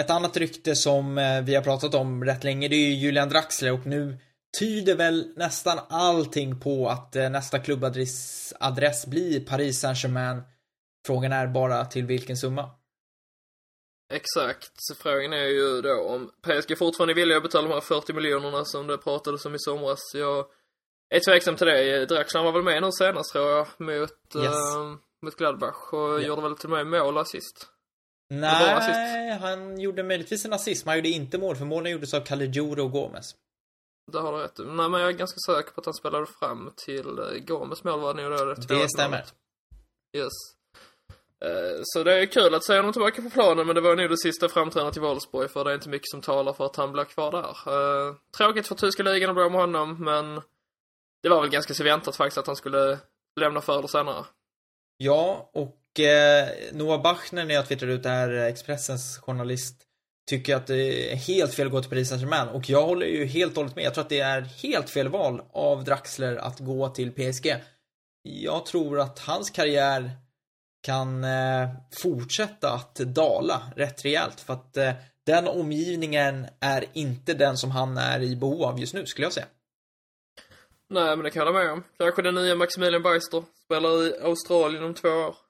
Ett annat rykte som eh, vi har pratat om rätt länge, det är ju Julian Draxler och nu tyder väl nästan allting på att eh, nästa klubbadress adress blir Paris Saint-Germain. Frågan är bara till vilken summa. Exakt. Så frågan är ju då om PSG fortfarande är villiga att betala de här 40 miljonerna som det pratades om i somras. Jag är tveksam till det. Draxler var väl med nu senast tror jag, mot, Yes. eh, mot Gladbach och Ja. gjorde väl till och med mål och assist. Nej, assist. han gjorde möjligtvis en assist, men han gjorde inte mål, för målen gjordes av Caligiuro och Gomes. Det har du rätt. Nej men jag är ganska säker på att han spelade fram till uh, Gomes mål var det nog då. Det, Det stämmer. Yes. Eh, Så det är kul att se honom tillbaka på planen, men det var nog det sista framträdandet i Wolfsburg, för det är inte mycket som talar för att han blir kvar där. Eh, Tråkigt för tyska ligan och bra med honom, men det var väl ganska så väntat faktiskt att han skulle lämna förr eller senare. Ja, och eh, Noah Bachner när jag twittrade ut det här, eh, Expressens journalist, tycker att det är helt fel att gå till Paris Saint-Germain. Och jag håller ju helt och hållet med. Jag tror att det är helt fel val av Draxler att gå till PSG. Jag tror att hans karriär kan eh, fortsätta att dala rätt rejält. För att eh, den omgivningen är inte den som han är i behov av just nu, skulle jag säga. Nej, men det kan jag hålla med om. Kanske den nya Maximilian Beister spelar i Australien om två år.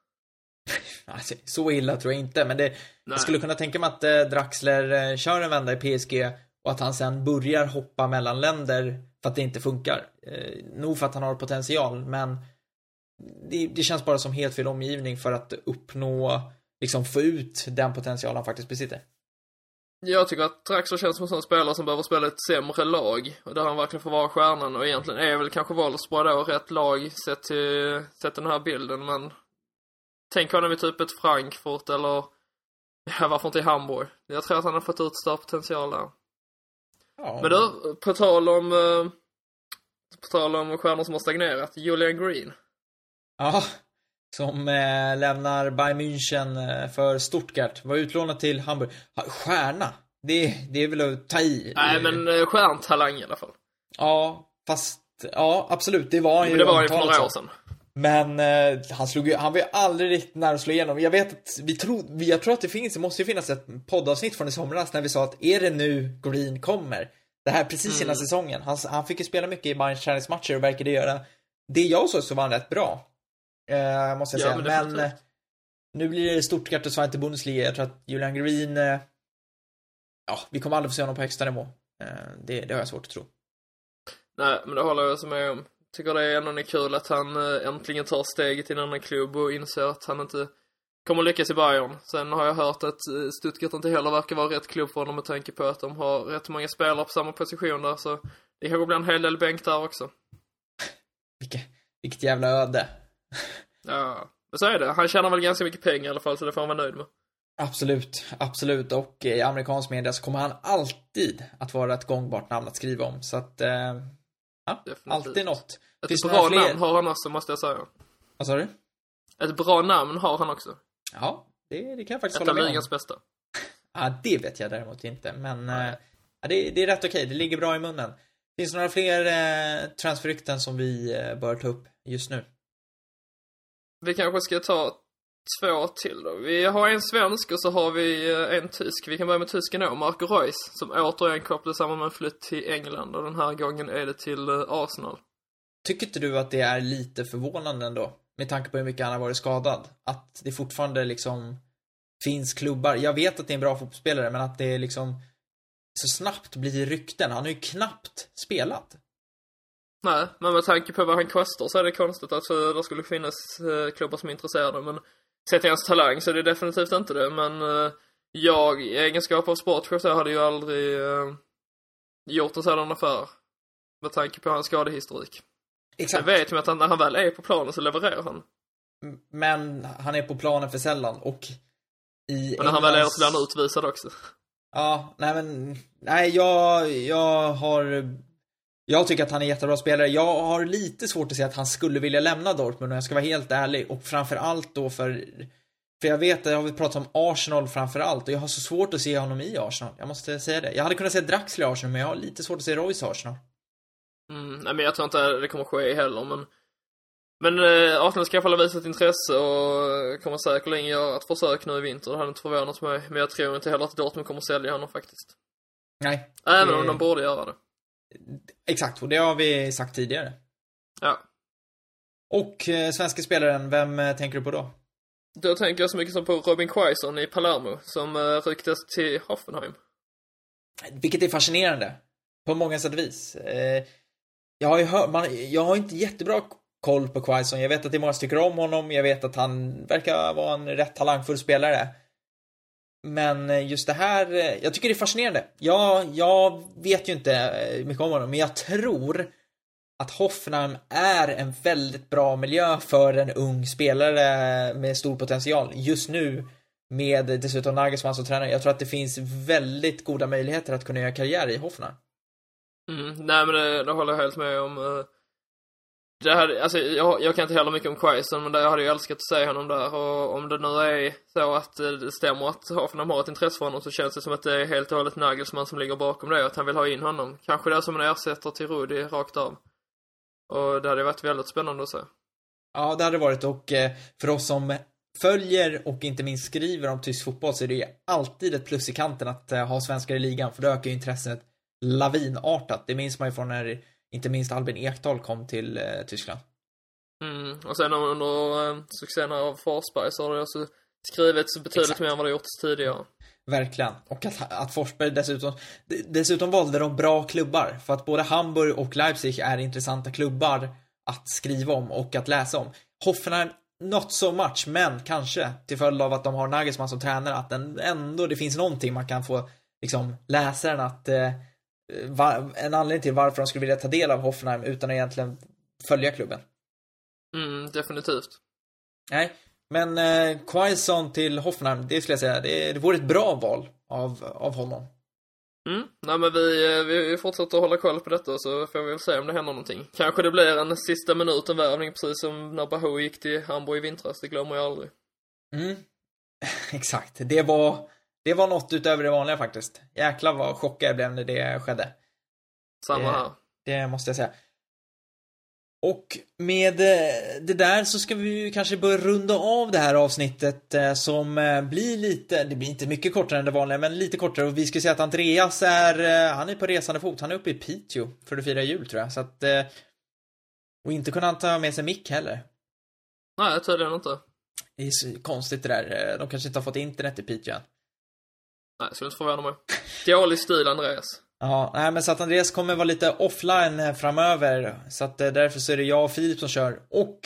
Alltså, så illa tror jag inte, men det, jag skulle kunna tänka mig att eh, Draxler eh, kör en vända i PSG och att han sen börjar hoppa mellan länder för att det inte funkar. Eh, nog för att han har potential, men det, det känns bara som helt fel omgivning för att uppnå, liksom få ut den potential han faktiskt besitter. Jag tycker att Draxler känns som en sån spelare som behöver spela ett sämre lag. Och där han verkligen får vara stjärnan. Och egentligen är väl kanske Wolfsburg då rätt lag sett till, sett den här bilden. Men tänk honom i typ ett Frankfurt eller, ja varför inte i Hamburg? Jag tror att han har fått ut större potential där. Ja, Men du, på tal om, eh, på tal om stjärnor som har stagnerat. Julian Green. Ja, som eh, lämnar Bayern München eh, för Stuttgart. Var utlånad till Hamburg. Ha, stjärna. Det, det är väl att ta i. Nej men eh, stjärntalang i alla fall. Ja, fast ja, absolut. Det var han ju det var ju för några år sedan. Men eh, han slog ju, han var ju aldrig riktigt nära att slå igenom. Jag vet att vi tror, vi- jag tror att det finns, det måste ju finnas ett poddavsnitt från i somras när vi sa att är det nu Green kommer? Det här precis innan Mm. säsongen. Han, han fick ju spela mycket i Bayerns träningsmatcher och verkade göra det jag såg så var han rätt bra. Eh, måste jag Ja, säga. men Men, eh, nu blir det Stuttgart och Zweite Bundesliga. Jag tror att Julian Green, eh, ja, vi kommer aldrig få se honom på högsta nivå. Eh, det, det har jag svårt att tro. Nej, men det håller jag så med om. Tycker det är ändå kul att han eh, äntligen tar steget till en annan klubb och inser att han inte kommer lyckas i Bayern. Sen har jag hört att Stuttgart inte heller verkar vara rätt klubb för honom med tanke på att de har rätt många spelare på samma position där, så det kanske blir en hel del bänk där också. Vilket, vilket jävla öde. Ja, men så är det. Han tjänar väl ganska mycket pengar i alla fall, så det får han vara nöjd med. Absolut, absolut. Och i amerikansk media så kommer han alltid att vara ett gångbart namn att skriva om. Så att, eh, ja, Definitivt. alltid något. Ett Finns bra fler? namn har han också, måste jag säga. Vad sa du? Ett bra namn har han också. Ja, det, det kan jag faktiskt Ett hålla av med om. ligans bästa. Ja, det vet jag däremot inte. Men eh, ja, det, det är rätt okej. Det ligger bra i munnen. Finns det några fler eh, transferrykten som vi eh, bör ta upp just nu? Vi kanske ska ta två till då. Vi har en svensk och så har vi eh, en tysk. Vi kan börja med tysken då, Marco Reus, som återigen kopplades samman med en flytt till England och den här gången är det till eh, Arsenal. Tycker inte du att det är lite förvånande ändå? Med tanke på hur mycket han har varit skadad. Att det fortfarande liksom finns klubbar. Jag vet att det är en bra fotbollsspelare, men att det liksom så snabbt blir rykten. Han har ju knappt spelat. Nej, men med tanke på vad han kostar så är det konstigt att eh, det skulle finnas eh, klubbar som är intresserade. Men sett till hans talang så är det definitivt inte det. Men eh, jag, i egenskap av sportchef så hade ju aldrig gjort en sådan affär. Med tanke på hans skadehistorik. Jag Exakt. vet ju att han, när han väl är på planen så levererar han. Men han är på planen för sällan och i Och när han väl är så blir han utvisad också. Ja, nej men, nej jag, jag har, jag tycker att han är en jättebra spelare. Jag har lite svårt att se att han skulle vilja lämna Dortmund om jag ska vara helt ärlig. Och framför allt då för, för jag vet, jag har pratat om Arsenal framför allt och jag har så svårt att se honom i Arsenal. Jag måste säga det. Jag hade kunnat se Draxler i Arsenal men jag har lite svårt att se Royce i Arsenal. Mm, nej men jag tror inte det kommer ske heller men Men eh, Arsenal ska i alla fall ha visat intresse och kommer säkerligen göra ett försök nu i vinter. Det hade inte förvånat mig. Men jag tror inte heller att Dortmund kommer sälja honom faktiskt. Nej, Även Det- om de borde göra det. Exakt. Och det har vi sagt tidigare. Ja. Och eh, svenska spelaren, vem eh, tänker du på då? Då tänker jag så mycket som på Robin Quaison i Palermo som eh, ryktes till Hoffenheim. Vilket är fascinerande. På många sätt och vis. Eh, jag har ju hört, man, jag har inte jättebra koll på Quaison. Jag vet att det är många som tycker om honom. Jag vet att han verkar vara en rätt talangfull spelare. Men eh, just det här, eh, jag tycker det är fascinerande. Jag, jag vet ju inte eh, mycket om honom, men jag tror att Hoffenheim är en väldigt bra miljö för en ung spelare med stor potential. Just nu med dessutom Nagelsmann som tränare. Jag tror att det finns väldigt goda möjligheter att kunna göra karriär i Hoffenheim. Mm, nej men det, det håller jag helt med om. Det här, alltså, jag, jag kan inte heller mycket om Quaison, men det, jag hade ju älskat att se honom där. Och om det nu är så att eh, det stämmer att Hoffenheim har ett intresse för honom så känns det som att det är helt och hållet Nagelsmann som ligger bakom det. Att han vill ha in honom. Kanske det är som en ersättare till Rudi rakt av. Och det hade varit väldigt spännande att se. Ja, det hade det varit och eh, för oss som följer och inte minst skriver om tysk fotboll så är det ju alltid ett plus i kanten att eh, ha svenskar i ligan för då ökar ju intresset lavinartat. Det minns man ju från när inte minst Albin Ekdal kom till eh, Tyskland. Mm. Och sen under eh, succén av Forsberg så har det också skrivits betydligt Exakt. mer än vad det gjorts tidigare. Verkligen. Och att, att Forsberg dessutom, dessutom valde de bra klubbar. För att både Hamburg och Leipzig är intressanta klubbar att skriva om och att läsa om. Hoffenheim, not so much, men kanske till följd av att de har Nagelsmann som tränare, att den, ändå det finns någonting man kan få liksom läsaren att eh, en anledning till varför de skulle vilja ta del av Hoffenheim utan att egentligen följa klubben. Mm, definitivt. Nej, men eh, Quaison till Hoffenheim, det skulle jag säga, det, det vore ett bra val av, av honom. Mm. Nej men vi, eh, vi fortsätter att hålla koll på detta så får vi väl se om det händer någonting. Kanske det blir en sista minuten värvning precis som när Bahou gick till Hamburg i vintras, det glömmer jag aldrig. Mm. Exakt. Det var, det var något utöver det vanliga faktiskt. Jäklar vad chockad jag blev när det skedde. Samma Det- här. Det måste jag säga. Och med eh, det där så ska vi ju kanske börja runda av det här avsnittet eh, som eh, blir lite, det blir inte mycket kortare än det vanliga, men lite kortare. Och vi ska säga att Andreas är, eh, han är på resande fot. Han är uppe i Piteå för att fira jul tror jag. Så att, eh, och inte kunna ta med sig mick heller. Nej, tydligen inte. Det är så konstigt det där. Eh, De kanske inte har fått internet i Piteå än. Nej, skulle inte förvåna mig. Dålig stil, Andreas. Ja, nej men så att Andreas kommer vara lite offline eh, framöver. Så att eh, därför så är det jag och Filip som kör. Och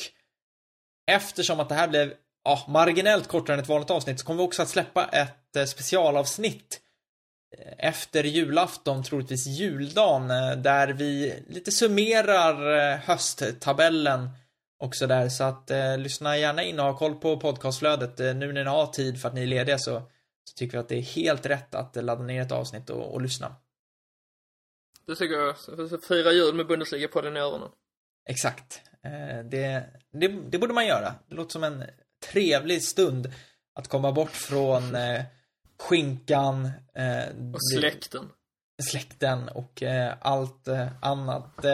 eftersom att det här blev ja, marginellt kortare än ett vanligt avsnitt så kommer vi också att släppa ett eh, specialavsnitt efter julafton, troligtvis juldagen, där vi lite summerar hösttabellen också där. Så att eh, lyssna gärna in och ha koll på podcastflödet. Nu när ni har tid för att ni är lediga så, så tycker vi att det är helt rätt att ladda ner ett avsnitt och, och lyssna. Det tycker jag. Fira jul med Bundesliga-podden i öronen. Exakt. Eh, Det, det, det borde man göra. Det låter som en trevlig stund att komma bort från eh, skinkan, eh, Och släkten. släkten och allt annat.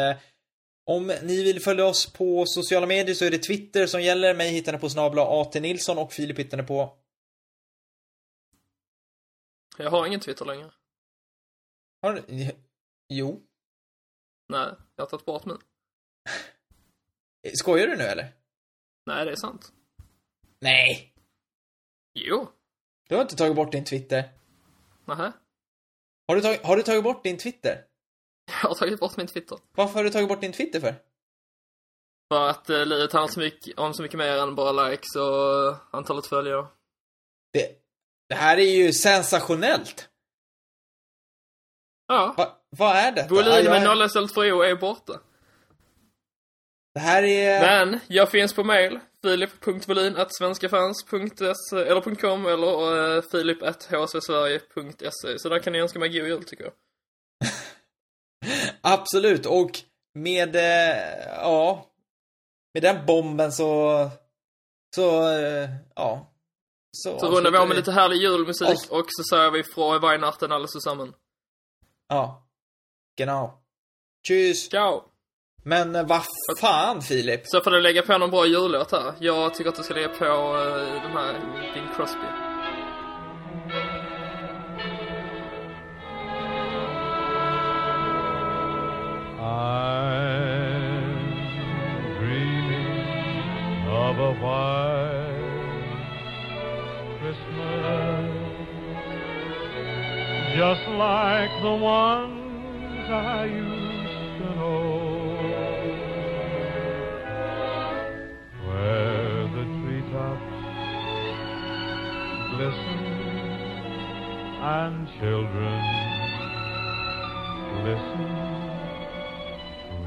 Om ni vill följa oss på sociala medier så är det Twitter som gäller. Mig hittar ni på snabla AT Nilsson och Filip hittar ni på Jag har ingen Twitter längre. har, Jo. Nej, jag har tagit bort min. Skojar du nu eller? Nej, det är sant. Nej. Jo. Du har inte tagit bort din Twitter. Nähä. Har du, tagit, har du tagit bort din Twitter? Jag har tagit bort min Twitter. Varför har du tagit bort din Twitter för? För att eh, livet handlar så mycket, om så mycket mer än bara likes och antalet följare. Det, det här är ju sensationellt. Ja. Va, vad är det? Volym jag, med nolla istället för o är borta. Det här är... Men jag finns på mail. filip.volin.svenskafans.se eller .com eller uh, filip.hsvsverige.se Så där kan ni önska mig god jul tycker jag. Absolut, och med, eh, ja, med den bomben så, så, eh, ja. Så, Så rundar vi av med lite härlig julmusik Avs- och så säger vi från Weihnachten alla tillsammans. Ja. Genau. Tschüss. Ciao! Men eh, vad fan Filip? Så får du lägga på någon bra jullåt här. Jag tycker att du ska lägga på uh, den här Bing Crosby. I'm dreaming of a white just like the ones I used to know, where the treetops glisten and children listen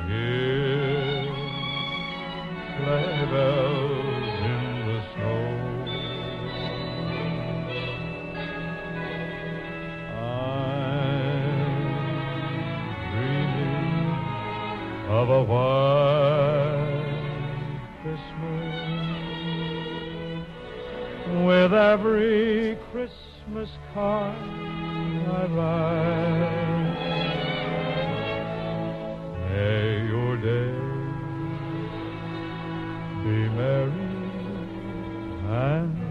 hear sleigh bells of a white Christmas with every Christmas card I write. May your day be merry and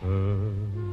closer